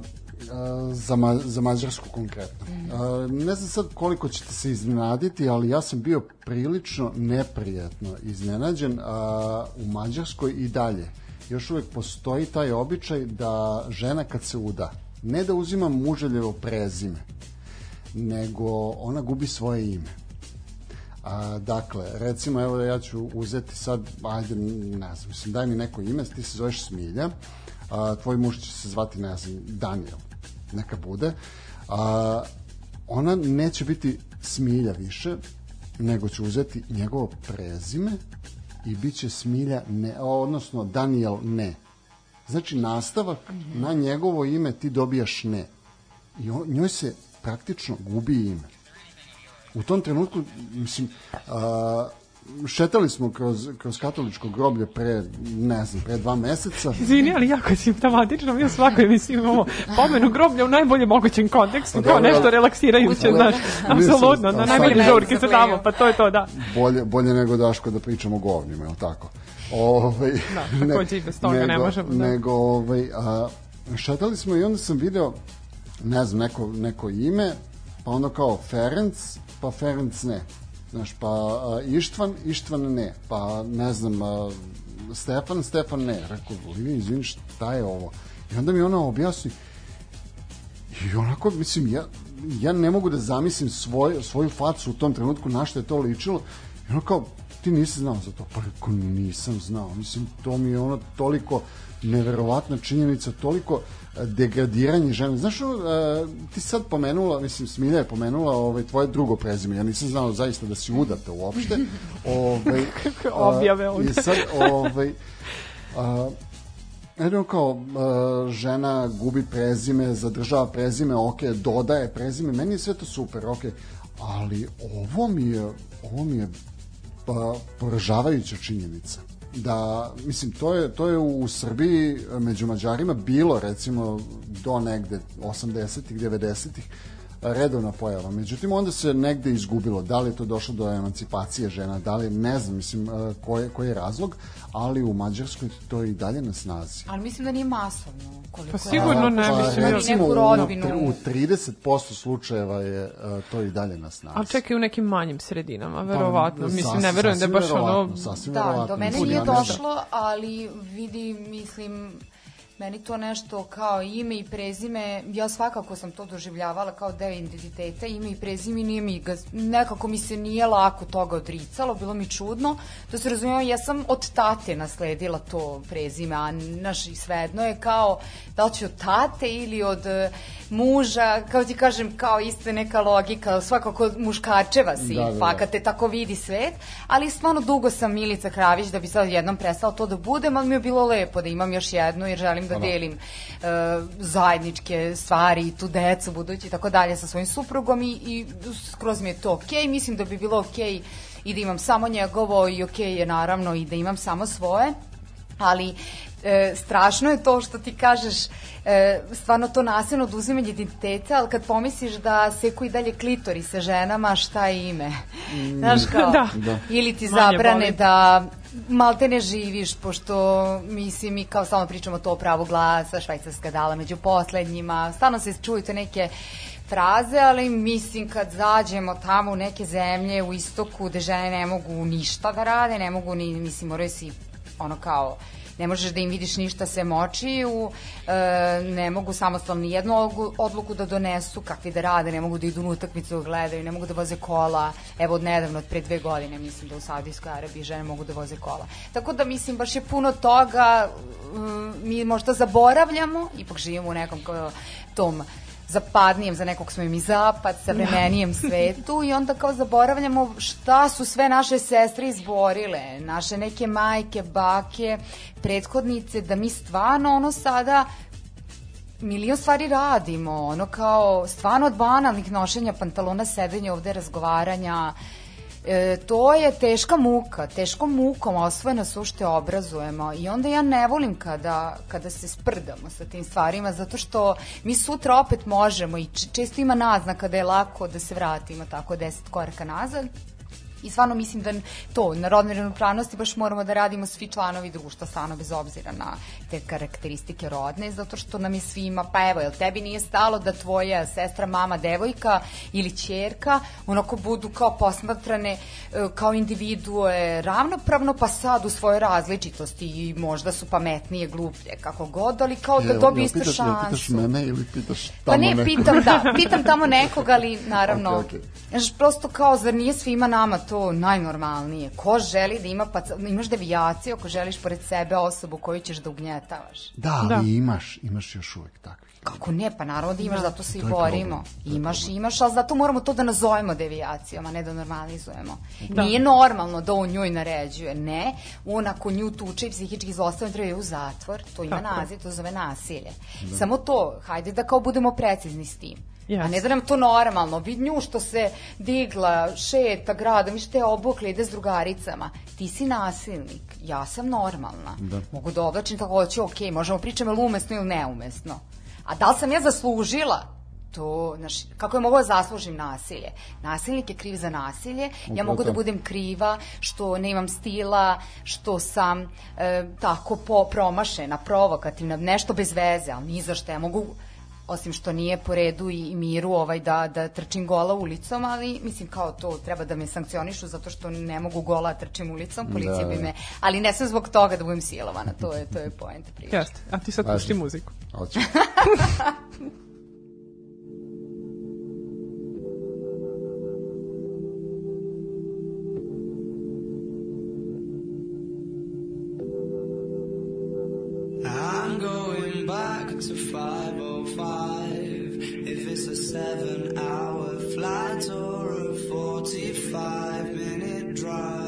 a, za, ma, za Mađarsku konkretno. A, ne znam sad koliko ćete se iznenaditi, ali ja sam bio prilično neprijatno iznenađen a, u Mađarskoj i dalje. Još uvek postoji taj običaj da žena kad se uda, ne da uzima muželjevo prezime, nego ona gubi svoje ime. A, dakle, recimo, evo ja ću uzeti sad, ajde, ne znam, mislim, daj mi neko ime, ti se zoveš Smilja, a, tvoj muž će se zvati, ne znam, Daniel, neka bude, a, ona neće biti Smilja više, nego će uzeti njegovo prezime i bit će Smilja, ne, odnosno Daniel ne. Znači, nastavak na njegovo ime ti dobijaš ne. I on, njoj se praktično gubi ime u tom trenutku, mislim, a, šetali smo kroz, kroz katoličko groblje pre, ne znam, pre dva meseca. Izvini, ali jako je simptomatično. Mi u svakoj emisiji imamo pomenu groblja u najboljem mogućem kontekstu, Pa kao nešto relaksirajuće, znaš, apsolutno, na najbolje žurke se tamo, pa to je to, da. Bolje, bolje nego Daško da pričamo o govnima, je li tako? Ove, Da, takođe i bez toga ne možemo, da. Nego, ovaj, a, šetali smo i onda sam video, ne znam, neko, neko ime, pa ono kao Ferenc, pa Ferenc ne. Znaš, pa Ištvan, Ištvan ne. Pa, ne znam, a, Stefan, Stefan ne. Rekao, Livija, izvini, šta je ovo? I onda mi ona objasni, I onako, mislim, ja, ja ne mogu da zamislim svoj, svoju facu u tom trenutku na što je to ličilo. I ono kao, ti nisi znao za to? Pa rekao, nisam znao. Mislim, to mi je ono toliko neverovatna činjenica, toliko degradiranje žene. Znaš, e, ti sad pomenula, mislim, Smilja je pomenula ovaj, tvoje drugo prezime. Ja nisam znao zaista da si udata uopšte. Ovaj, Objave ovde. I sad, ovaj, a, Jedno kao uh, žena gubi prezime, zadržava prezime, ok, dodaje prezime, meni je sve to super, ok, ali ovo mi je, ovo mi je pa, poražavajuća činjenica da mislim to je to je u Srbiji među Mađarima bilo recimo do negde 80-ih 90-ih redovna pojava. Međutim, onda se negde izgubilo. Da li je to došlo do emancipacije žena, da li, ne znam, mislim, e, koji, koji je razlog, ali u Mađarskoj to je i dalje na snazi. Ali mislim da nije masovno. Koliko Pa sigurno ne, Pa, mislim, ja- recimo, neku u, rodbinu. u 30% slučajeva je e, to i dalje na snazi. Ali čekaj u nekim manjim sredinama, verovatno. Pa, Mislim, sasvim- ne verujem da je baš ono... Sasvim Da, verovatno. do mene nije znam. došlo, ali vidi, mislim, meni to nešto kao ime i prezime, ja svakako sam to doživljavala kao deo identiteta, ime i prezime nije mi ga, nekako mi se nije lako toga odricalo, bilo mi čudno, to se razumijeva, ja sam od tate nasledila to prezime, a naš i svejedno je kao, da li ću od tate ili od e, muža, kao ti kažem, kao isto neka logika, svakako od muškarčeva si, Da, da, da. fakat te tako vidi svet, ali stvarno dugo sam Milica Kravić da bi sad jednom prestala to da budem, ali mi je bilo lepo da imam još jednu jer želim da delim e, zajedničke stvari i tu decu budući i tako dalje sa svojim suprugom i, i skroz mi je to okej, mislim da bi bilo okej i da imam samo njegovo i okej je naravno i da imam samo svoje, ali e, strašno je to što ti kažeš e, stvarno to nasilno oduzimanje identiteta, ali kad pomisliš da seku i dalje klitori sa ženama, šta je ime? Znaš kao. Da. ili ti Manje zabrane boli. da malte ne živiš, pošto mislim mi kao stalno pričamo to o pravu glasa, švajcarska dala među poslednjima, stalno se čuju te neke fraze, ali mislim kad zađemo tamo u neke zemlje u istoku gde žene ne mogu ništa da rade, ne mogu ni, mislim, moraju si ono kao ne možeš da im vidiš ništa sem očiju, e, ne mogu samostalno jednu odlu- odluku da donesu, kakvi da rade, ne mogu da idu na utakmicu da gledaju, ne mogu da voze kola, evo od nedavno, od pre dve godine, mislim da u Saudijskoj Arabiji žene mogu da voze kola. Tako da mislim, baš je puno toga, mi možda zaboravljamo, ipak živimo u nekom kao tom zapadnijem, za nekog smo im i zapad, savremenijem svetu i onda kao zaboravljamo šta su sve naše sestre izborile, naše neke majke, bake, prethodnice, da mi stvarno ono sada milion stvari radimo, ono kao stvarno od banalnih nošenja pantalona, sedenja ovde, razgovaranja, E, to je teška muka, teškom mukom osvojeno su što obrazujemo. I onda ja ne volim kada, kada se sprdamo sa tim stvarima zato što mi sutra opet možemo i često ima naznaka da je lako da se vratimo tako 10 koraka nazad I stvarno mislim da to, na rodnoj ravnopravnosti baš moramo da radimo svi članovi društva, stvarno bez obzira na te karakteristike rodne, zato što nam je svima, pa evo, jel tebi nije stalo da tvoja sestra, mama, devojka ili ćerka onako budu kao posmatrane e, kao individue ravnopravno, pa sad u svojoj različitosti i možda su pametnije, gluplje, kako god, ali kao da dobiju istu pitaš, šansu. pitaš mene ili pitaš tamo Pa ne, nekog? pitam, da, pitam tamo nekog, ali naravno, okej. znaš, prosto kao, zar nije svima nama to najnormalnije? Ko želi da ima, pa, imaš devijaciju ako želiš pored sebe osobu koju ćeš da ugnjetavaš? Da, ali Da. imaš, imaš još uvek takvih. Kako ne, pa naravno da imaš, zato se i To borimo. problem, to Imaš, problem. imaš, ali zato moramo to da nazovemo devijacijom, a ne da normalizujemo. Da. Nije normalno da on njoj naređuje, ne. On ako nju tuče i psihički zlostavlja, treba je u zatvor, to ima Tako naziv, to zove nasilje. Samo to, hajde da kao budemo precizni s tim. A ne da nam to normalno. Vid nju što se digla, šeta gradom, što je obukla, ide s drugaricama. Ti si nasilnik, ja sam normalna. Da. Mogu da oblačim kako hoću, ok, možemo pričamo ili umesno ili neumesno. A da li sam ja zaslužila to, znaš, kako je mogo da zaslužim nasilje? Nasilnik je kriv za nasilje, ja Upravo mogu da budem kriva što nemam stila, što sam e, tako po, promašena, provokativna, nešto bez veze, ali ni za što ja mogu osim što nije po redu i miru ovaj da, da trčim gola ulicom, ali mislim kao to treba da me sankcionišu zato što ne mogu gola da trčim ulicom, policija Da, bi da. me, ali ne sam zbog toga da budem silovana, to je, to je poenta priče. Jeste. A ti sad pušti muziku. Hoću. seven hour flight or a 45 minute drive.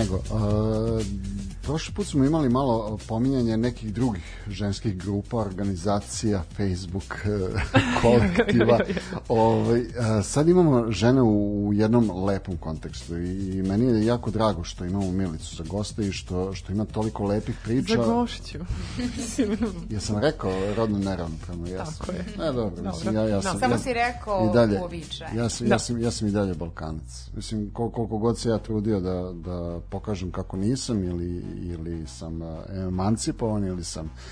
Nego, uh, prošli put smo imali malo pominjanje nekih drugih ženskih grupa, organizacija, Facebook, eh, kolektiva. ovaj, a, sad imamo žene u, u jednom lepom kontekstu i meni je jako drago što imamo Milicu za goste i što, što ima toliko lepih priča. Za gošću. Mislim, Ja sam rekao rodno neravnopravno, ja sam. Tako je. Ne, dobro, mislim, ja, ja sam... Samo ja, si rekao i dalje, uobičajen. ja, sam, ja, sam, ja sam i dalje Balkanac. Mislim, kol, koliko god se ja trudio da, da pokažem kako nisam ili, ili sam uh, emancipovan ili sam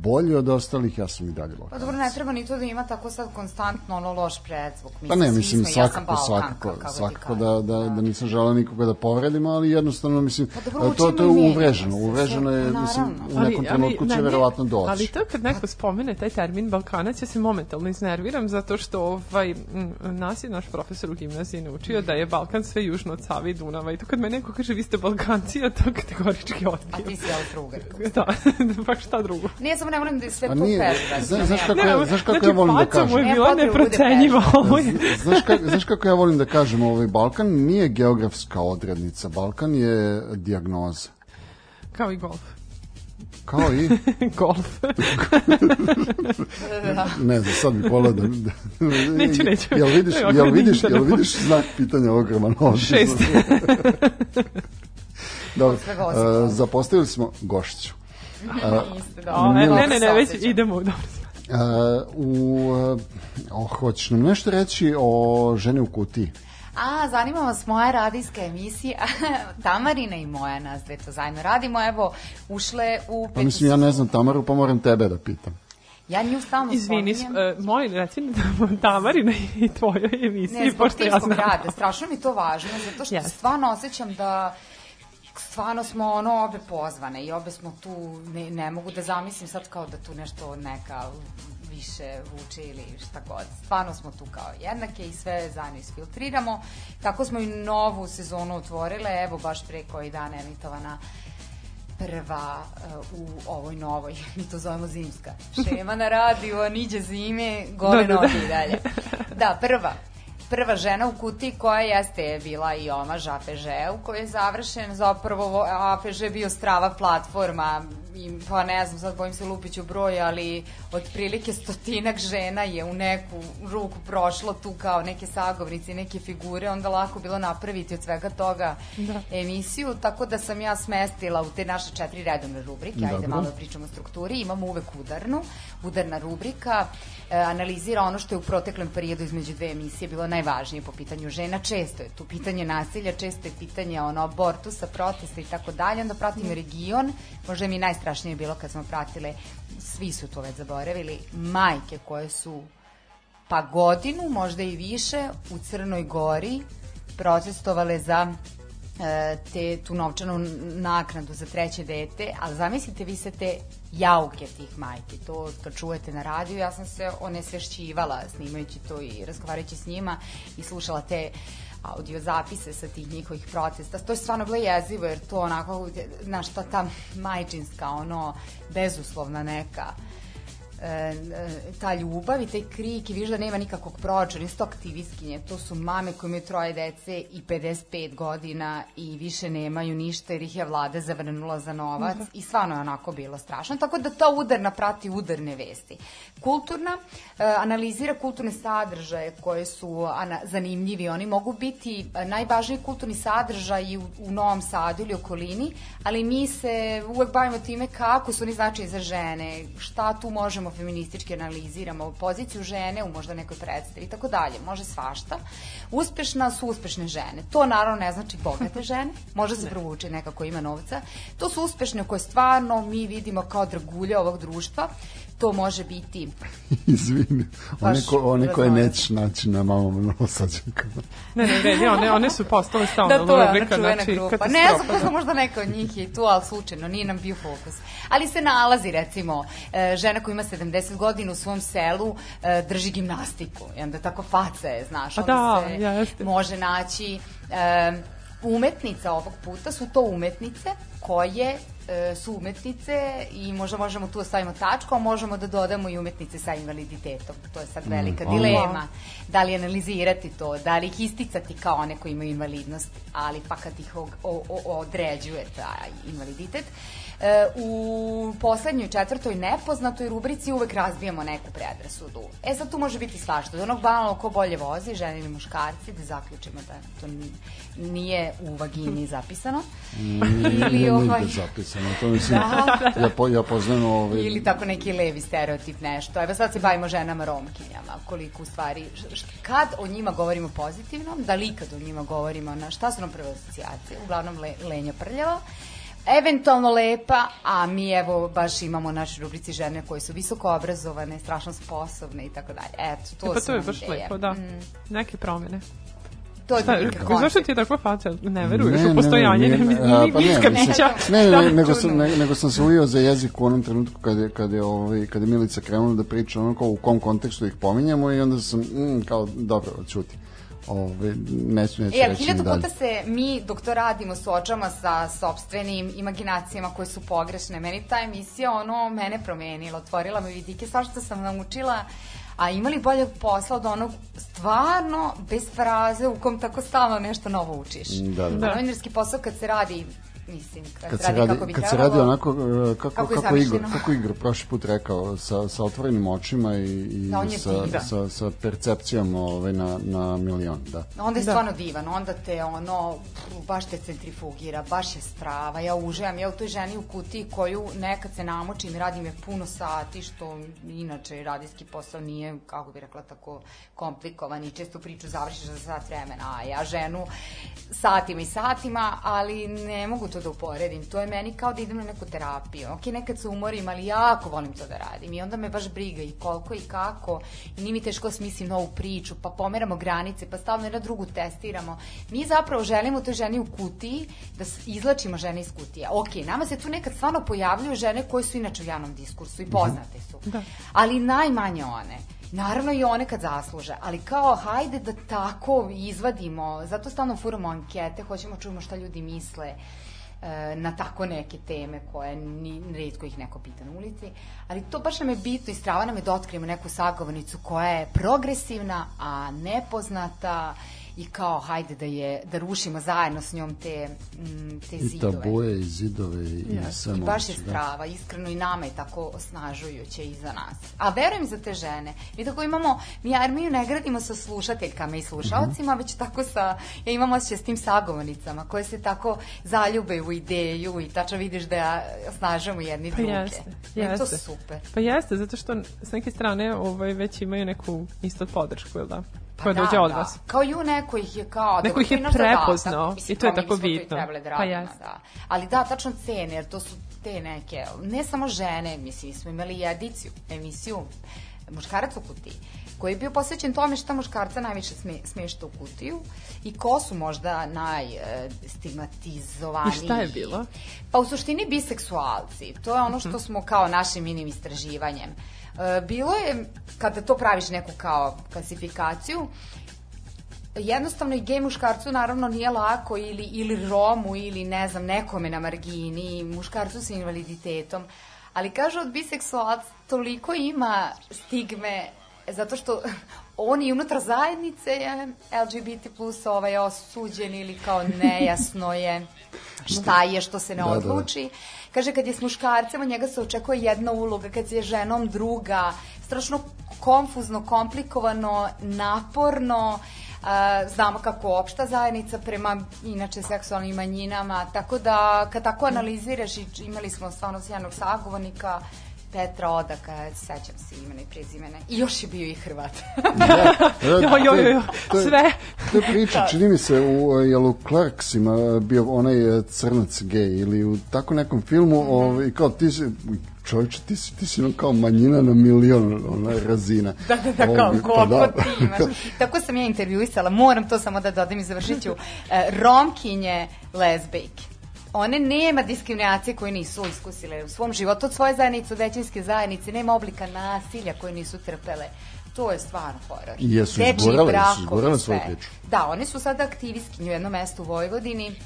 bolji od ostalih, ja sam i dalje Pa Balkanac. dobro, ne treba ni to da ima tako sad konstantno ono loš predzvuk. Pa ne, mislim, smo, ja sam svakako, Balkanka, svakako, svakako kažem. da, da, da nisam želeo nikoga da povredim, ali jednostavno, mislim, Pa dobro, to, to je uvreženo, uvreženo je, sve, mislim, naravno. u nekom trenutku će ne, verovatno doći. Ali to kad neko spomene taj termin Balkanac, ja se momentalno iznerviram zato što ovaj, nas je naš profesor u gimnaziji naučio da je Balkan sve južno od Save i Dunava i to kad me neko kaže vi ste Balkanci, ja to kategorički A odbijam. ti si Austro-Ugar. Da, pa šta drugo. Nije samo ne volim da je sve to nije, pežurativno. znaš, znaš kako, Ne, ja, znaš kako znači, ja volim da faca mu kažem? je Nema bila da bude neprocenjiva. Ovo je Znaš, ka, znaš kako ja volim da kažem, ovaj Balkan nije geografska odrednica, Balkan je dijagnoza. kao i golf. Kao i, golf. ne znam, sad bih volao da... da Neću, neću. Jel vidiš, jel vidiš, jel vidiš znak pitanja ogroman ovdje? Šest. Dobro, uh, zapostavili smo gošću. Niste, da. O, ne, Milka ne, ne, ne, već idemo. Dobro. Uh, u, uh, oh, hoćeš nam nešto reći o ženi u kutiji? A, zanima vas moja radijska emisija. Tamarina i moja nas dve to zajedno radimo. Evo, ušle u Pa mislim, ja ne znam Tamaru, pa moram tebe da pitam. Ja nju stalno Izvini, spominjem. uh, moj, reci mi da Tamarina i tvojoj emisiji, Ne, zbog pošto ja timskog znam. rada. Strašno mi to važno, zato što Jeste. stvarno osjećam da stvarno smo ono obe pozvane i obe smo tu, ne, ne mogu da zamislim sad kao da tu nešto neka više vuče ili šta god. Stvarno smo tu kao jednake i sve zajedno isfiltriramo. Tako smo i novu sezonu otvorile, evo baš pre koji dan emitovana prva uh, u ovoj novoj, mi to zovemo zimska, šema na radiju, a niđe zime, gole Da, da, da. noge i dalje. Da, prva. Prva žena u kutiji koja jeste bila i omaž APŽ-u koji je završen, zapravo APŽ je bio strava platforma i, pa ne znam, sad bojim se lupiću broj, ali otprilike stotinak žena je u neku ruku prošlo tu kao neke sagovnice i neke figure, onda lako bilo napraviti od svega toga Da. emisiju, tako da sam ja smestila u te naše četiri redovne rubrike, ajde Dobro. malo pričamo o strukturi, imamo uvek udarnu, udarna rubrika, e, analizira ono što je u proteklom periodu između dve emisije bilo najvažnije po pitanju žena, često je tu pitanje nasilja, često je pitanje ono, abortusa, protesta i tako dalje, onda pratimo region, možda mi najstrašnije bilo kad smo pratile, svi su to već zaboravili, majke koje su pa godinu, možda i više, u Crnoj Gori protestovale za e, te, tu novčanu naknadu za treće dete, ali zamislite vi se te jauke tih majki, to kad čujete na radiju, ja sam se onesvešćivala snimajući to i razgovarajući s njima i slušala te audio zapise sa tih njihovih protesta. To je stvarno bilo jezivo jer to onako, znaš, ta, ta majčinska, ono, bezuslovna neka e, e, ta ljubav i taj krik i vidiš da nema nikakvog proračuna, nisu to aktivistkinje, to su mame koje imaju troje dece i 55 godina i više nemaju ništa jer ih je vlada zavrnula za novac i stvarno je onako bilo strašno, tako da ta udarna prati udarne vesti. Kulturna e, analizira kulturne sadržaje koje su ana, zanimljivi, oni mogu biti e, najvažniji kulturni sadržaj u, u Novom Sadu ili okolini, ali mi se uvek bavimo time kako su oni značaji za žene, šta tu možemo feministički analiziramo, poziciju žene u možda nekoj predstavi i tako dalje, može svašta. Uspešna su uspešne žene. To naravno ne znači bogate žene, može se provući neka koja ima novca. To su uspešne koje stvarno mi vidimo kao dragulje ovog društva. To može biti Izvini, one, ko, one koje nećeš naći na mamom novosađankama. Ne, ne, vredi, one, one su postale stalna da, to je ona rubrika, čuvena znači, grupa. Ne znam, da. možda, neka od njih je i tu, ali slučajno, nije nam bio fokus. Ali se nalazi, recimo, e, žena koja ima 70 godina u svom selu e, drži gimnastiku. I onda tako faca je, znaš, A onda da, se jeste. može naći... E, umetnica ovog puta su to umetnice koje e, su umetnice i možda možemo tu da stavimo tačku, a možemo da dodamo i umetnice sa invaliditetom. To je sad velika Mm, dilema. Da li analizirati to, da li ih isticati kao one koji imaju invalidnost, ali pa kad ih og- o- o- određuje taj invaliditet. E, u poslednjoj četvrtoj nepoznatoj rubrici uvek razbijamo neku predrasudu. E sad tu može biti svašta. Od onog banalno ko bolje vozi, žene ili muškarci, da zaključimo da to ni- nije u vagini zapisano. Nije ili ovaj... zapisano. To mislim, Da. ja, po, ja poznajem ovaj... Ili tako neki levi stereotip nešto. Evo sad se bavimo ženama romkinjama, koliko u stvari, kad o njima govorimo pozitivno, da li kad o njima govorimo, na šta su nam prve asocijacije, uglavnom le, lenja prljava, eventualno lepa, a mi evo baš imamo u našoj rubrici žene koje su visoko obrazovane, strašno sposobne i tako dalje. Eto, to pa su to je baš ideje. lepo, da. Mm, Neke promene. to je Šta, otprilike kako, zašto ti je takva faca? Ne veruješ Ne, u ne, postojanje, ne, ne, ne, ne, pa ne, mislim, bića. Ne, ne, ne, nego, sam, ne, nego sam se uvio za jezik u onom trenutku kad je, kad je, ovaj, kad je Milica krenula da priča ono kao u kom kontekstu ih pominjamo i onda sam, mm, kao, dobro, čuti. Ove, neću, neću E, ali reći hiljadu puta se mi, dok to radimo, suočamo sa sobstvenim imaginacijama koje su pogrešne. Meni ta emisija, ono, mene promenila, otvorila me vidike, svašta sam naučila, a imali boljeg posla od onog stvarno bez fraze u kom tako stalno nešto novo učiš. Da, da. Da. Novinarski posao kad se radi, mislim, kad, Kad se se radi, radi, kako bi kad se trebalo, radi onako e, kako, Kako kako, Igor, kako Igor prošli put rekao, sa, sa otvorenim očima i, i Da, sa, divan. sa, sa percepcijom ovaj, na, na milion, da. Onda je Da. stvarno divan, onda te ono, baš te centrifugira, baš je strava, ja uživam, ja u toj ženi u kutiji koju nekad se namočim, radim je puno sati, što inače radijski posao nije, kako bi rekla, tako komplikovan i često priču završiš za sat vremena, a ja ženu satima i satima, ali ne mogu to da uporedim, to je meni kao da idem na neku terapiju, ok, nekad se umorim, ali jako volim to da radim i onda me baš briga i koliko i kako i nije mi teško da smislim novu priču, pa pomeramo granice, pa stalno jedna drugu testiramo. Mi zapravo želimo toj ženi u kutiji da izlačimo žene iz kutija. Ok, nama se tu nekad stvarno pojavljuju žene koje su inače u javnom diskursu i poznate su. Da. Ali najmanje one. Naravno i one kad zasluže, ali kao hajde da tako izvadimo, zato stalno furamo ankete, hoćemo čujemo šta ljudi misle na tako neke teme koje ni, redko ih neko pita na ulici, ali to baš nam je bitno i strava nam je da otkrijemo neku sagovornicu koja je progresivna, a nepoznata i kao hajde da je da rušimo zajedno s njom te, mm, te I zidove. tabuje, i zidove, i Jeste. sve I baš je da. strava, iskreno i nama je tako osnažujuće i za nas. A verujem za te žene. Mi tako imamo, mi armiju ne gradimo sa slušateljkama i slušalcima, već tako sa, ja imam osjećaj s tim sagovornicama koje se tako zaljube u ideju i tačno vidiš da ja osnažujemo jedni Pa druge. jeste, Meni je to jeste. super. Pa jeste, zato što s neke strane ovaj, već imaju neku isto podršku, ili da? Pa Koja da, dođe od da. vas. Kao i u neko ih je kao... Neko dobro, ih je zadatak. prepoznao Mislim, i to je tako bitno. da Pa radimo, jeste. da. Ali da, tačno cene, jer to su te neke, ne samo žene, mislim, mi smo imali i ediciju, emisiju muškarac u kutiji, koji je bio posvećen tome šta muškarca najviše sme, smešta u kutiju i ko su možda najstigmatizovaniji. I šta je bilo? Pa u suštini biseksualci. To je ono Mhm. što smo kao našim minim istraživanjem. E, bilo je, kada to praviš neku kao klasifikaciju, jednostavno i gej muškarcu naravno nije lako ili, ili romu ili ne znam nekome na margini, muškarcu sa invaliditetom, ali kažu od biseksualac toliko ima stigme zato što on i unutar zajednice je LGBT plus ovaj osuđen ili kao nejasno je šta je što se ne Da, da, da. Kaže, kad je s muškarcem, od njega se očekuje jedna uloga, kad je ženom druga, strašno konfuzno, komplikovano, naporno, a, znamo kako opšta zajednica prema inače seksualnim manjinama, tako da kad tako analiziraš imali smo stvarno sjajnog sagovornika, Petra Odaka, sećam se imena i prezimena. I još je bio i Hrvat. E, Jo, jo, jo, jo, je- sve. To je priča, čini mi se, u, jel u Clarksima bio onaj e, crnac gej ili u tako nekom filmu, Mhm. ovaj, kao ti si, čovječe, ti si, ti si ono kao manjina na milion ona razina. Da, da, da, kao Ovaj, pa koliko da. ti imaš. Tako sam ja intervjuisala, moram to samo da dodam i završit ću. E, romkinje lezbejke. One nema diskriminacije koje nisu iskusile u svom životu od svoje zajednice, od većinske zajednice, nema oblika nasilja koje nisu trpele. To je stvarno horor. I jesu izgurale, jesu izgurale svoju priču? Da, one su sada aktivistkinje u jednom mestu u Vojvodini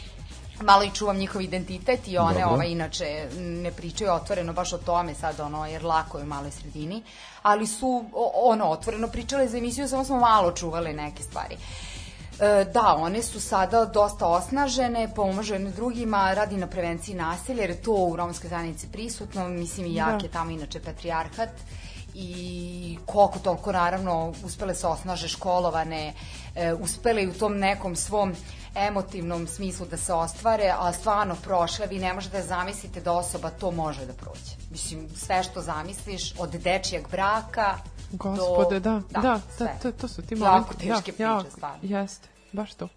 malo i čuvam njihov identitet i one Dobro. ovaj, inače ne pričaju otvoreno baš o tome sad ono jer lako je u maloj sredini ali su ono otvoreno pričale za emisiju samo smo malo čuvale neke stvari da, one su sada dosta osnažene, pomažu jedne drugima, radi na prevenciji nasilja, jer je to u romskoj zajednici prisutno, mislim i jak Da. je tamo inače patrijarhat i koliko toliko naravno uspele se osnaže školovane, e, uspele i u tom nekom svom emotivnom smislu da se ostvare, a stvarno prošle, vi ne možete da zamislite da osoba to može da prođe. Mislim, sve što zamisliš, od dečijeg braka Gospode, do... da, da, da, sve. to, to su ti Jako momenti. teške da, priče, jako, stvarno. Jeste, baš to.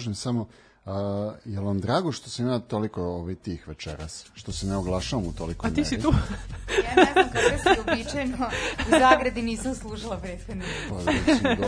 Kažem samo, a, je li vam drago što sam ja toliko ovaj, tih večeras? Što se ne oglašavam u toliko A ti si meri? tu? Ja ne znam kako si uobičajeno u zagradi nisam slušala prethodnu. Pa, mislim, do,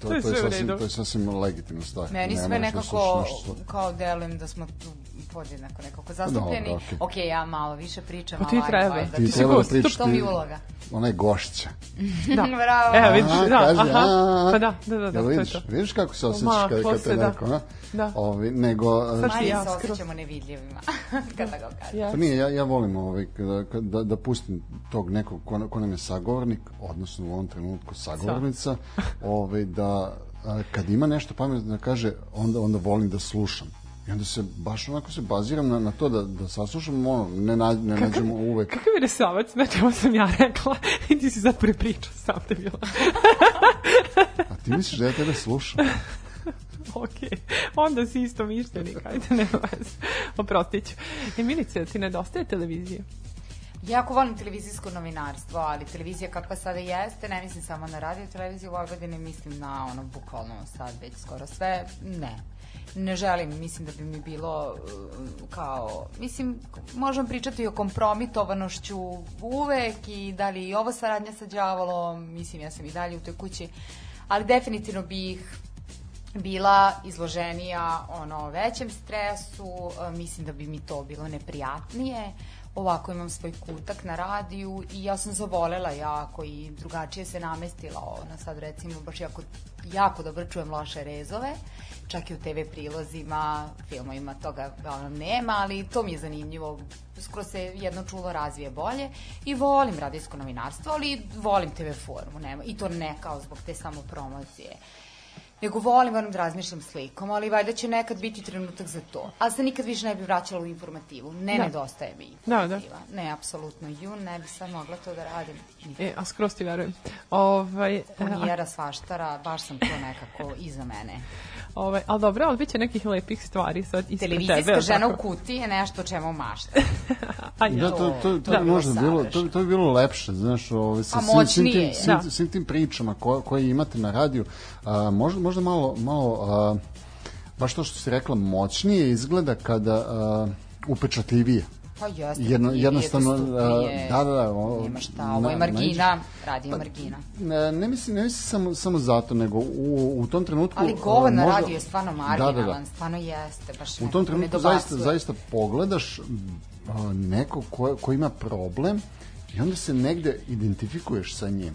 to, To je to, je sasvim, to je sasvim legitimna stvar. Meni Ne sve da nekako kao delujem da smo tu podjednako nekako zastupljeni. Dobro, okej. ok, ja malo više pričam, Pa ti ali treba. ajde, Ti to- treba da pričaš, To mi je ti, uloga. ona je gošća. Da. Bravo. Evo, vidiš, A, da, kaže, aha. Pa da, da, da, da, Jel to je vidiš, to. vidiš kako se osjećaš Ma, kad, te da. neko, a? Da. Ovi, nego, Sad a, ti Manje ja se osjećamo nevidljivima, kada ga kažem. Ja. Pa nije, ja, ja volim ovaj, kada, kada, da pustim tog nekog ko, ko nam je sagovornik, odnosno u ovom trenutku sagovornica, ovaj, da a, kad ima nešto pametno da kaže, onda, onda volim da slušam. I onda se, baš onako se baziram na, na to da, da saslušam, ono, ne, na, ne nađemo uvek. Kakav je resavac, znači ovo sam ja rekla i ti si sad prepričao sam te bila. A ti misliš da ja tebe slušam? ok, onda si isto mišljenik, ajde, nema veze. Oprostit ću. E, Milice, ti nedostaje televizije? Jako volim televizijsko novinarstvo, ali televizija kakva sada jeste, ne mislim samo na radio televiziju u Vojvodini, mislim na ono, bukvalno sad već skoro sve, ne. Ne želim, mislim da bi mi bilo uh, kao, mislim, možemo pričati o kompromitovanošću uvek i da li i ovo saradnja sa đavolom, mislim, ja sam i dalje u toj kući, ali definitivno bih bila izloženija ono većem stresu, e, mislim da bi mi to bilo neprijatnije. Ovako imam svoj kutak na radiju i ja sam zavolela jako i drugačije se namestila ona sad recimo baš jako, jako dobro čujem loše rezove čak i u TV prilozima, filmovima toga uglavnom nema, ali to mi je zanimljivo skoro se jedno čulo razvije bolje i volim radijsko novinarstvo, ali volim TV formu, nema, i to ne kao zbog te samo promocije nego volim, volim da razmišljam slikom, ali valjda će nekad biti trenutak za to. Ali se nikad više ne bi vraćala u informativu. Ne Da. nedostaje mi Da, da. informativa. Ne, apsolutno. Ju, ne bi sad mogla to da radim. E, a skroz ti verujem. Ovaj, a, Ponijera, svaštara, baš sam to nekako iza mene. Ovaj, ali dobro, ali bit će nekih lepih stvari sad ispred tebe. Televizijska žena u tako? kutiji je nešto o čemu mašta. A ja. Da, to, to, to, To je bi možda bilo, to, to bi bilo lepše, znaš, ovaj, sa svim, svim, tim, svim, da. svim tim pričama koje, koje imate na radiju, a, možda, možda malo, malo a, baš to što si rekla, moćnije izgleda kada a, upečatljivije. Pa jeste. Jedno- jednostavno, a, da, da, da, o- Nema šta, ovo je na- margina, nađeš- radio margina. Ne, ne mislim, ne mislim samo, samo zato, nego u, u tom trenutku... Ali govor na možda- radiju je stvarno Da, marginalan, da, da. stvarno jeste, baš U tom trenutku zaista, zaista pogledaš a, nekog ko, ko ima problem i onda se negde identifikuješ sa njim.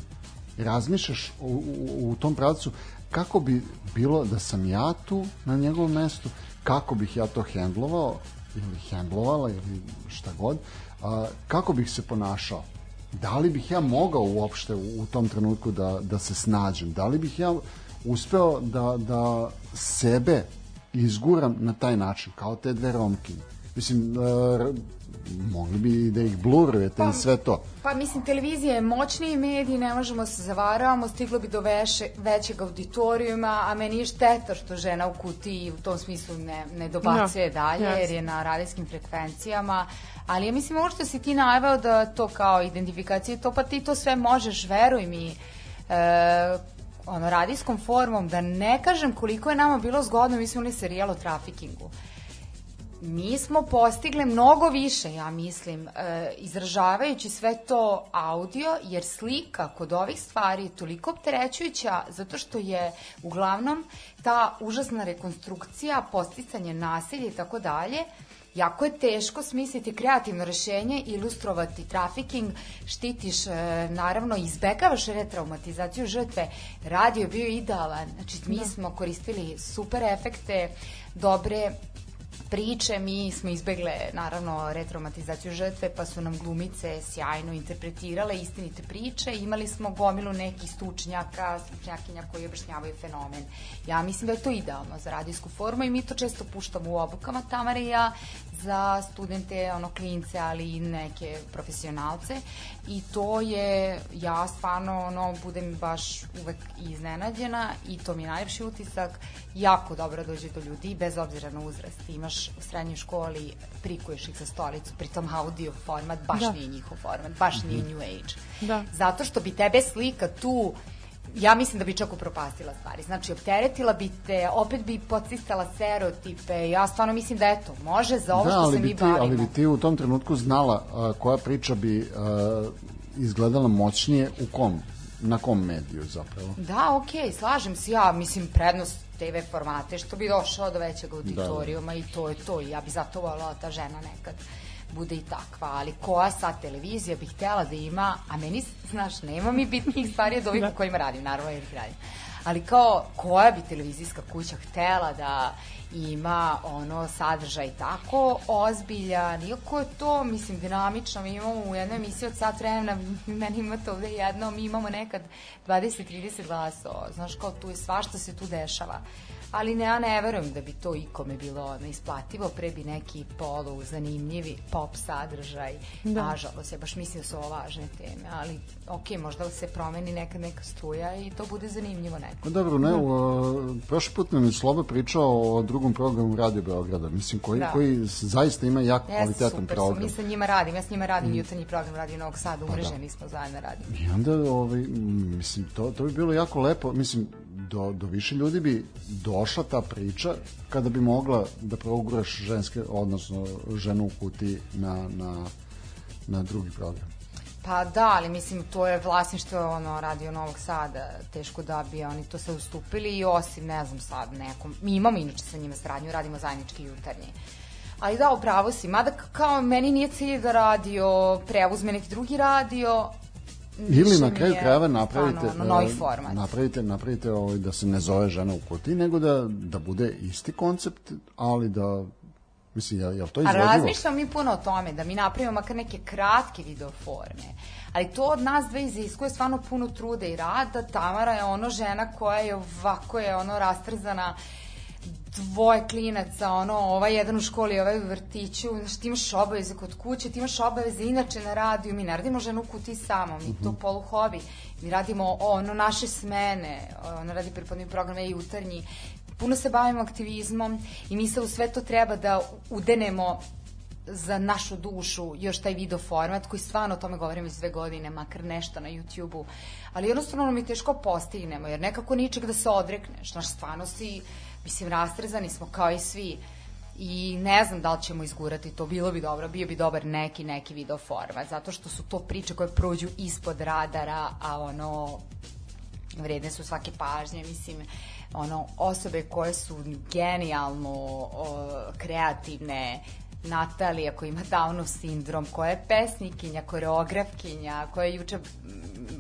Razmišljaš u, u, u tom pravcu kako bi bilo da sam ja tu na njegovom mestu, kako bih ja to hendlovao ili hendlovala ili šta god, a, kako bih se ponašao. Da li bih ja mogao uopšte u, u tom trenutku da, da se snađem? Da li bih ja uspeo da, da sebe izguram na taj način, kao te dve romkinje. Mislim, e, mogli bi da ih blurujete i sve to. Pa mislim, televizija je moćniji medij, ne možemo se zavaravamo, stiglo bi do veše, većeg auditorijuma, a meni je šteta što žena u kutiji u tom smislu ne, ne dobacuje Da, dalje, jasno. jer je na radijskim frekvencijama, ali ja mislim ovo što si ti najveo da to kao identifikacije, to pa ti to sve možeš, veruj mi, e, ono, radijskom formom, da ne kažem koliko je nama bilo zgodno, mi smo imali serijal o trafikingu mi smo postigle mnogo više, ja mislim, e, izražavajući sve to audio, jer slika kod ovih stvari je toliko opterećujuća zato što je uglavnom ta užasna rekonstrukcija, posticanje nasilja i tako dalje, jako je teško smisliti kreativno rešenje, ilustrovati trafiking, štitiš, e, naravno, izbegavaš retraumatizaciju žrtve. Radio je bio idealan, znači mi smo koristili super efekte, dobre priče, mi smo izbegle naravno retraumatizaciju žrtve, pa su nam glumice sjajno interpretirale istinite priče, imali smo gomilu nekih stručnjaka, stručnjakinja koji objašnjavaju fenomen. Ja mislim da je to idealno za radijsku formu i mi to često puštamo u obukama Tamara i ja za studente, ono klince, ali i neke profesionalce i to je, ja stvarno ono, budem baš uvek iznenađena i to mi je najlepši utisak, jako dobro dođe do ljudi bez obzira na uzrast. Imaš u srednjoj školi, prikuješ ih za stolicu, pritom audio format baš Da. nije njihov format, baš nije new age. Da. Zato što bi tebe slika tu ja mislim da bi čak upropastila stvari. Znači, opteretila bi te, opet bi podsistala stereotipe. Ja stvarno mislim da eto, može za ovo da, što se bi mi ti, bavimo. ali bi ti u tom trenutku znala a, koja priča bi a, izgledala moćnije u kom, na kom mediju zapravo. Da, okej, slažem se ja, mislim prednost TV formate što bi došao do većeg auditorijuma i to je to ja bi zato volala da ta žena nekad bude i takva, ali koja sad televizija bi htela da ima, a meni, znaš, nema mi bitnijih stvari od ovih u kojima radim, naravno jer ih radim. Ali kao, koja bi televizijska kuća htela da ima ono sadržaj tako ozbiljan, iako je to, mislim, dinamično, mi imamo u jednoj emisiji od sat vremena, meni imate ovde jedno, mi imamo nekad 20-30 glasova, znaš, kao tu je svašta se tu dešava. Ali ne, ja ne verujem da bi to ikome bilo neisplativo, pre bi neki polu zanimljivi pop sadržaj, da. nažalost, ja baš mislim da su ovo važne teme, ali ok, možda se promeni neka neka struja i to bude zanimljivo neko. Pa dobro, ne, u, a, prošli put nam je Sloba pričao o drugom programu Radio Beograda, mislim, koji, Da. koji zaista ima jako Ja, kvalitetan super, program. mi sa njima radim, ja s njima radim jutarnji program Radio Novog Sada, Pa umreženi smo zajedno radimo. I onda, ovaj, mislim, to, to bi bilo jako lepo, mislim, do, do više ljudi bi došla ta priča kada bi mogla da proguraš ženske, odnosno ženu u kuti na, na, na drugi program. Pa da, ali mislim to je vlasništvo ono Radio Novog Sada, teško da bi oni to sve ustupili i osim ne znam sad nekom, mi imamo inače sa njima saradnju, radimo zajednički jutarnji. Ali da, upravo si, mada kao meni nije cilj da radio preuzme neki drugi radio, Ili na kraju je krajeva napravite, novi e, format. napravite, napravite ovaj, da se ne zove žena u kuti, nego da, da bude isti koncept, ali da, mislim, je, je to A izvodivo? razmišljamo mi puno o tome, da mi napravimo makar neke kratke video forme. Ali to od nas dve iziskuje stvarno puno truda i rada. Tamara je ono žena koja je ovako je ono rastrzana dvoje klinaca, ono, ovaj jedan u školi, ovaj u vrtiću, znaš, ti imaš obaveze kod kuće, ti imaš obaveze inače na radiju, mi ne radimo ženu kuti samo, mi to polu hobi, mi radimo ono, naše smene, ona radi pripadni program i jutarnji, puno se bavimo aktivizmom i mi se u sve to treba da udenemo za našu dušu još taj video format koji stvarno o tome govorimo iz dve godine, makar nešto na YouTube-u, ali jednostavno je teško postignemo, jer nekako ničeg da se odrekneš, znaš, stvarno si, mislim, rastrezani smo kao i svi. I ne znam da li ćemo izgurati to, bilo bi dobro, bio bi dobar neki, neki video format, zato što su to priče koje prođu ispod radara, a ono, vredne su svake pažnje, mislim, ono, osobe koje su genijalno o, kreativne, Natalija koja ima Downov sindrom, koja je pesnikinja, koreografkinja, koja je juče,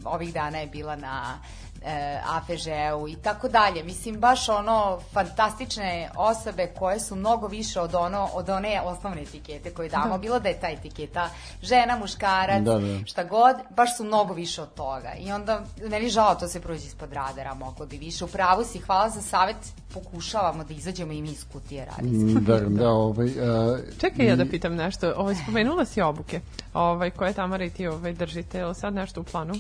ovih dana je bila na e, APŽ-u i tako dalje. Mislim, baš ono, fantastične osobe koje su mnogo više od, ono, od one osnovne etikete koje damo, bilo da je ta etiketa žena, muškarac, Da, da. šta god, baš su mnogo više od toga. I onda, meni žao to se prođe ispod radara, moglo bi više. Upravo si, hvala za savet, pokušavamo da izađemo i mi iz kutije raditi. Mm, Da, da, ovaj, uh, Čekaj ja da pitam nešto. Ovaj, spomenula si obuke ovaj, koje Tamara i ti ovaj, držite. Je li sad nešto u planu?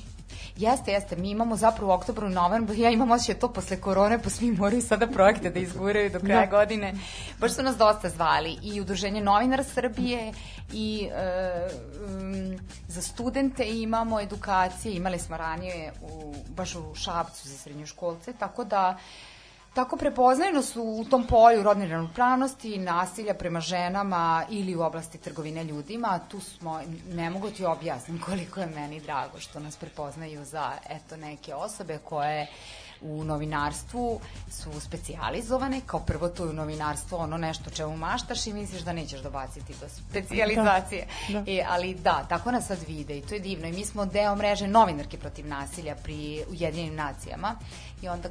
Jeste, jeste, mi imamo zapravo u oktobru novembru, ja imam osjećaj to posle korone, pa svi moraju sada projekte da izguraju do kraja Da. godine. Baš su nas dosta zvali i Udruženje novinara Srbije i e, um, za studente imamo edukacije, imali smo ranije u, baš u Šabcu za srednjoškolce, tako da Tako prepoznajeno su u tom polju rodne ravnopravnosti, nasilja prema ženama ili u oblasti trgovine ljudima. Tu smo, ne mogu ti objasnim koliko je meni drago što nas prepoznaju za eto neke osobe koje u novinarstvu su specijalizovane, kao prvo to je u novinarstvo ono nešto čemu maštaš i misliš da nećeš dobaciti do specijalizacije. Da, da. E, ali da, tako nas sad vide i to je divno. I mi smo deo mreže novinarke protiv nasilja pri Ujedinjenim nacijama i onda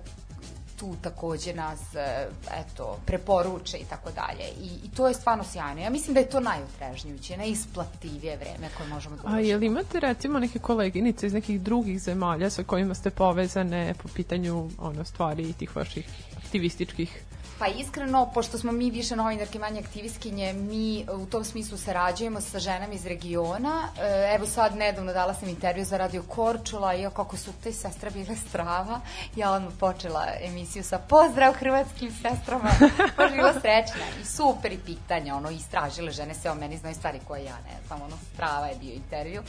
tu takođe nas e, eto, preporuče i tako dalje. I, I to je stvarno sjajno. Ja mislim da je to najutrežnjuće, najisplativije vreme koje možemo da A uložimo. je li imate recimo neke koleginice iz nekih drugih zemalja sa kojima ste povezane po pitanju ono, stvari i tih vaših aktivističkih Pa iskreno, pošto smo mi više novinarke, manje aktivistkinje, mi e, u tom smislu sarađujemo sa ženama iz regiona. E, evo sad, nedavno dala sam intervju za Radio Korčula, i kako su te sestra bile strava, ja vam počela emisiju sa pozdrav hrvatskim sestrama, baš živo srećna i super i pitanja, ono, istražile žene se o meni, znaju stvari koje ja ne, samo ono, strava je bio intervju.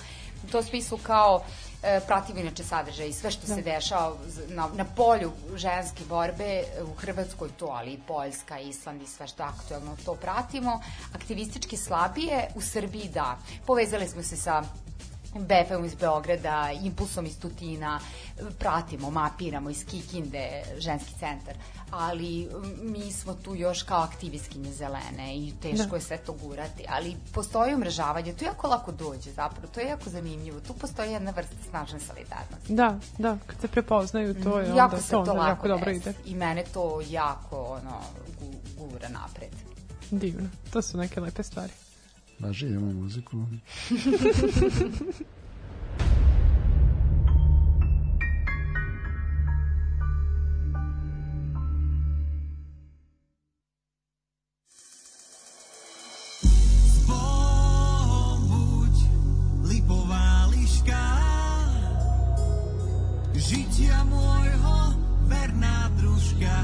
U tom smislu kao, E, pratim inače sadržaj i sve što da. se dešava na, na polju ženske borbe e, u Hrvatskoj to, ali i Poljska, Island i sve što aktuelno to pratimo. Aktivistički slabije u Srbiji da. Povezali smo se sa BFM iz Beograda, Impulsom iz Tutina, e, pratimo, mapiramo iz Kikinde, ženski centar ali mi smo tu još kao aktivistkinje zelene i teško da. je sve to gurati, ali postoji umrežavanje, to jako lako dođe zapravo, to je jako zanimljivo, tu postoji jedna vrsta snažne solidarnosti. Da, da, kad se prepoznaju to je mhm, jako onda, se to, onda jako dobro ide. I mene to jako ono, gu, gura napred. Divno, to su neke lepe stvari. Baži, imamo muziku. žitia môjho verná družka.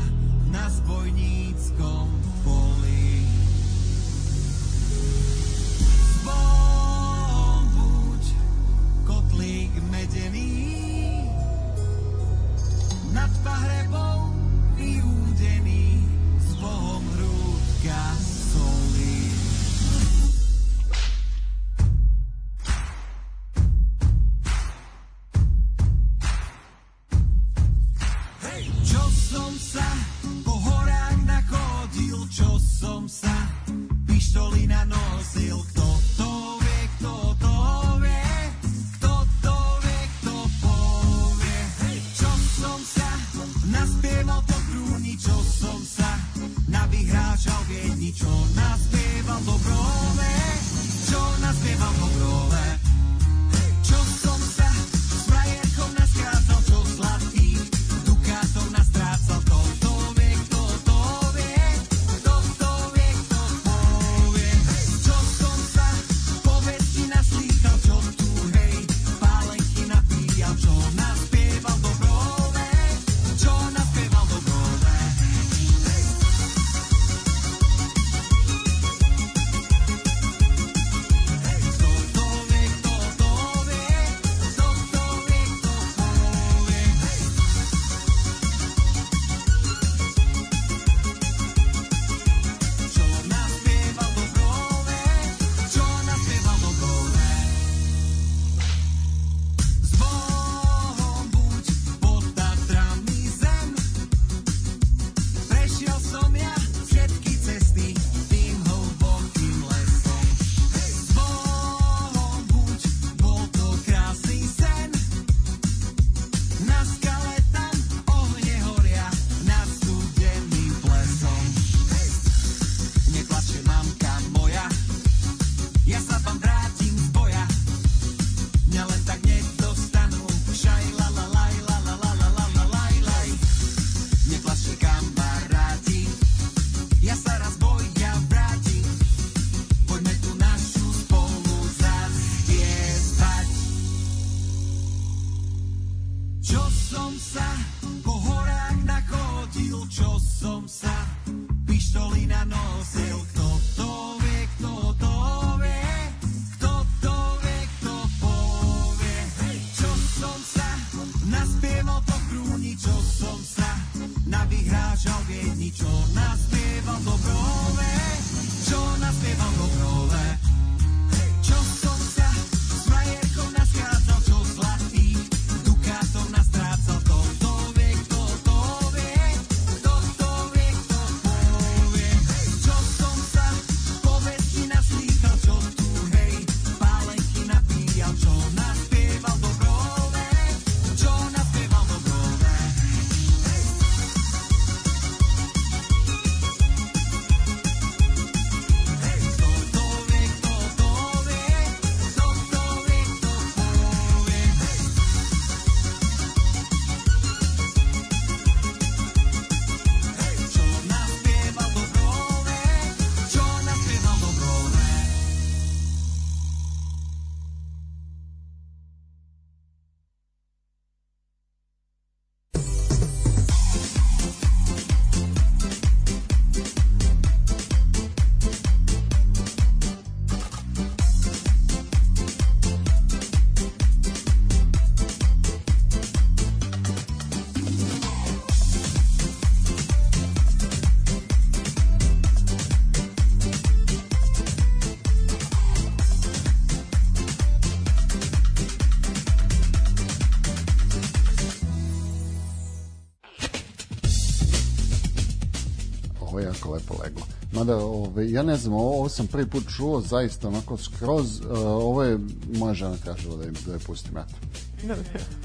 Ove, ja ne znam, ovo, ovo sam prvi put čuo, zaista onako skroz, uh, ovo je, moja žena tražila da, im, da je pustim, eto.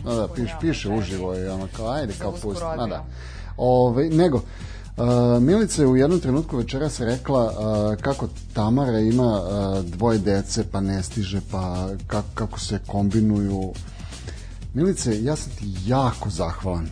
No da, piš, piše uživo i ono kao, ajde kao uskoro pusti. Ma odbija. da. Ove, nego, Uh, Milica je u jednom trenutku večeras rekla uh, kako Tamara ima uh, dvoje dece pa ne stiže pa kako, kako se kombinuju Milice, ja sam ti jako zahvalan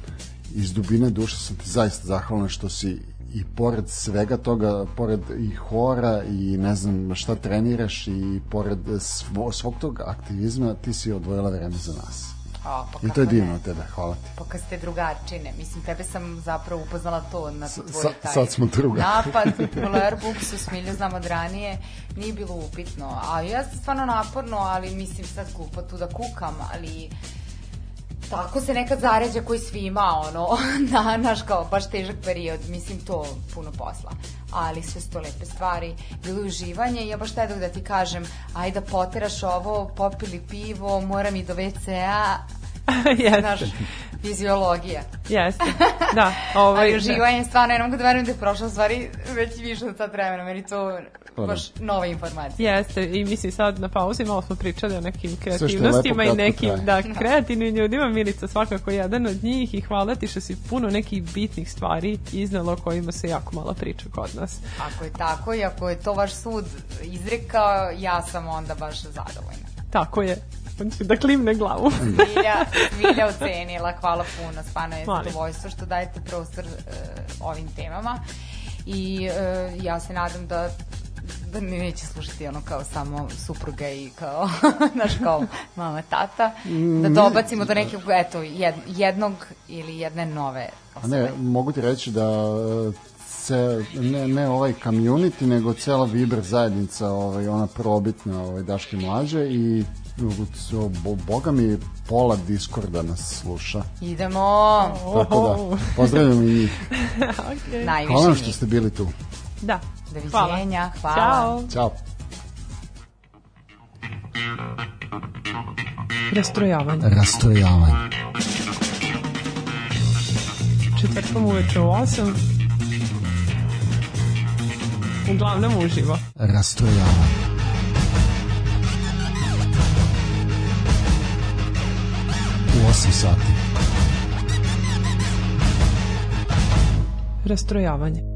iz dubine duše sam ti zaista zahvalan što si i pored svega toga, pored i hora i ne znam šta treniraš i pored svo, svog tog aktivizma ti si odvojila vreme za nas. A, pa I to je ne? divno od tebe, hvala ti. Pa kad ste drugačine, mislim, tebe sam zapravo upoznala to na tvoj sa- taj sad smo druga. napad u Lerbuksu, Smilju znam od ranije, nije bilo upitno. A ja sam stvarno naporno, ali mislim sad glupo tu da kukam, ali tako se nekad zaređa koji svima, ono, na, naš kao baš težak period, mislim to puno posla. Ali sve su to lepe stvari, bilo je uživanje i ja baš tedak da ti kažem, ajde da poteraš ovo, popili pivo, moram i do WC-a, znaš, Jeste, fiziologija. jeste. Da, ovaj, Ali uživanje, stvarno, ja ne mogu da verujem da je prošlo u stvari već više od sat vremena, meni to Pa da. baš nova informacija. Jeste, i mislim sad na pauzi malo smo pričali o nekim je lepo, kreativnostima i nekim traje. da, kreativnim ljudima, Milica svakako je jedan od njih i hvala ti što si puno nekih bitnih stvari iznala o kojima se jako malo priča kod nas. Ako je tako i ako je to vaš sud izrekao, ja sam onda baš zadovoljna. Tako je. Hoću Da klimne glavu. Zbilja, zbilja ocenila, hvala puno, stvarno je zadovoljstvo što dajete prostor e, ovim temama i e, ja se nadam da da mi neće slušati ono kao samo supruga i kao, znaš, kao mama, tata, da dobacimo do nekog, eto, jed, jednog ili jedne nove A osobe. ne, mogu ti reći da e, ce, ne, ne ovaj community, nego cela Viber zajednica, ovaj, ona probitna ovaj, Daške mlađe i boga mi pola Discorda nas sluša. Idemo, Tako da, pozdravljam i njih. okay. najviše Hvala vam što ste bili tu. Da. Doviđenja, hvala. Ćao. Ćao. Rastrojavanje. Rastrojavanje. Četvrtkom uveče u 8. Uglavnom uživo. Rastrojavanje. 8 sati. Rastrojavanje.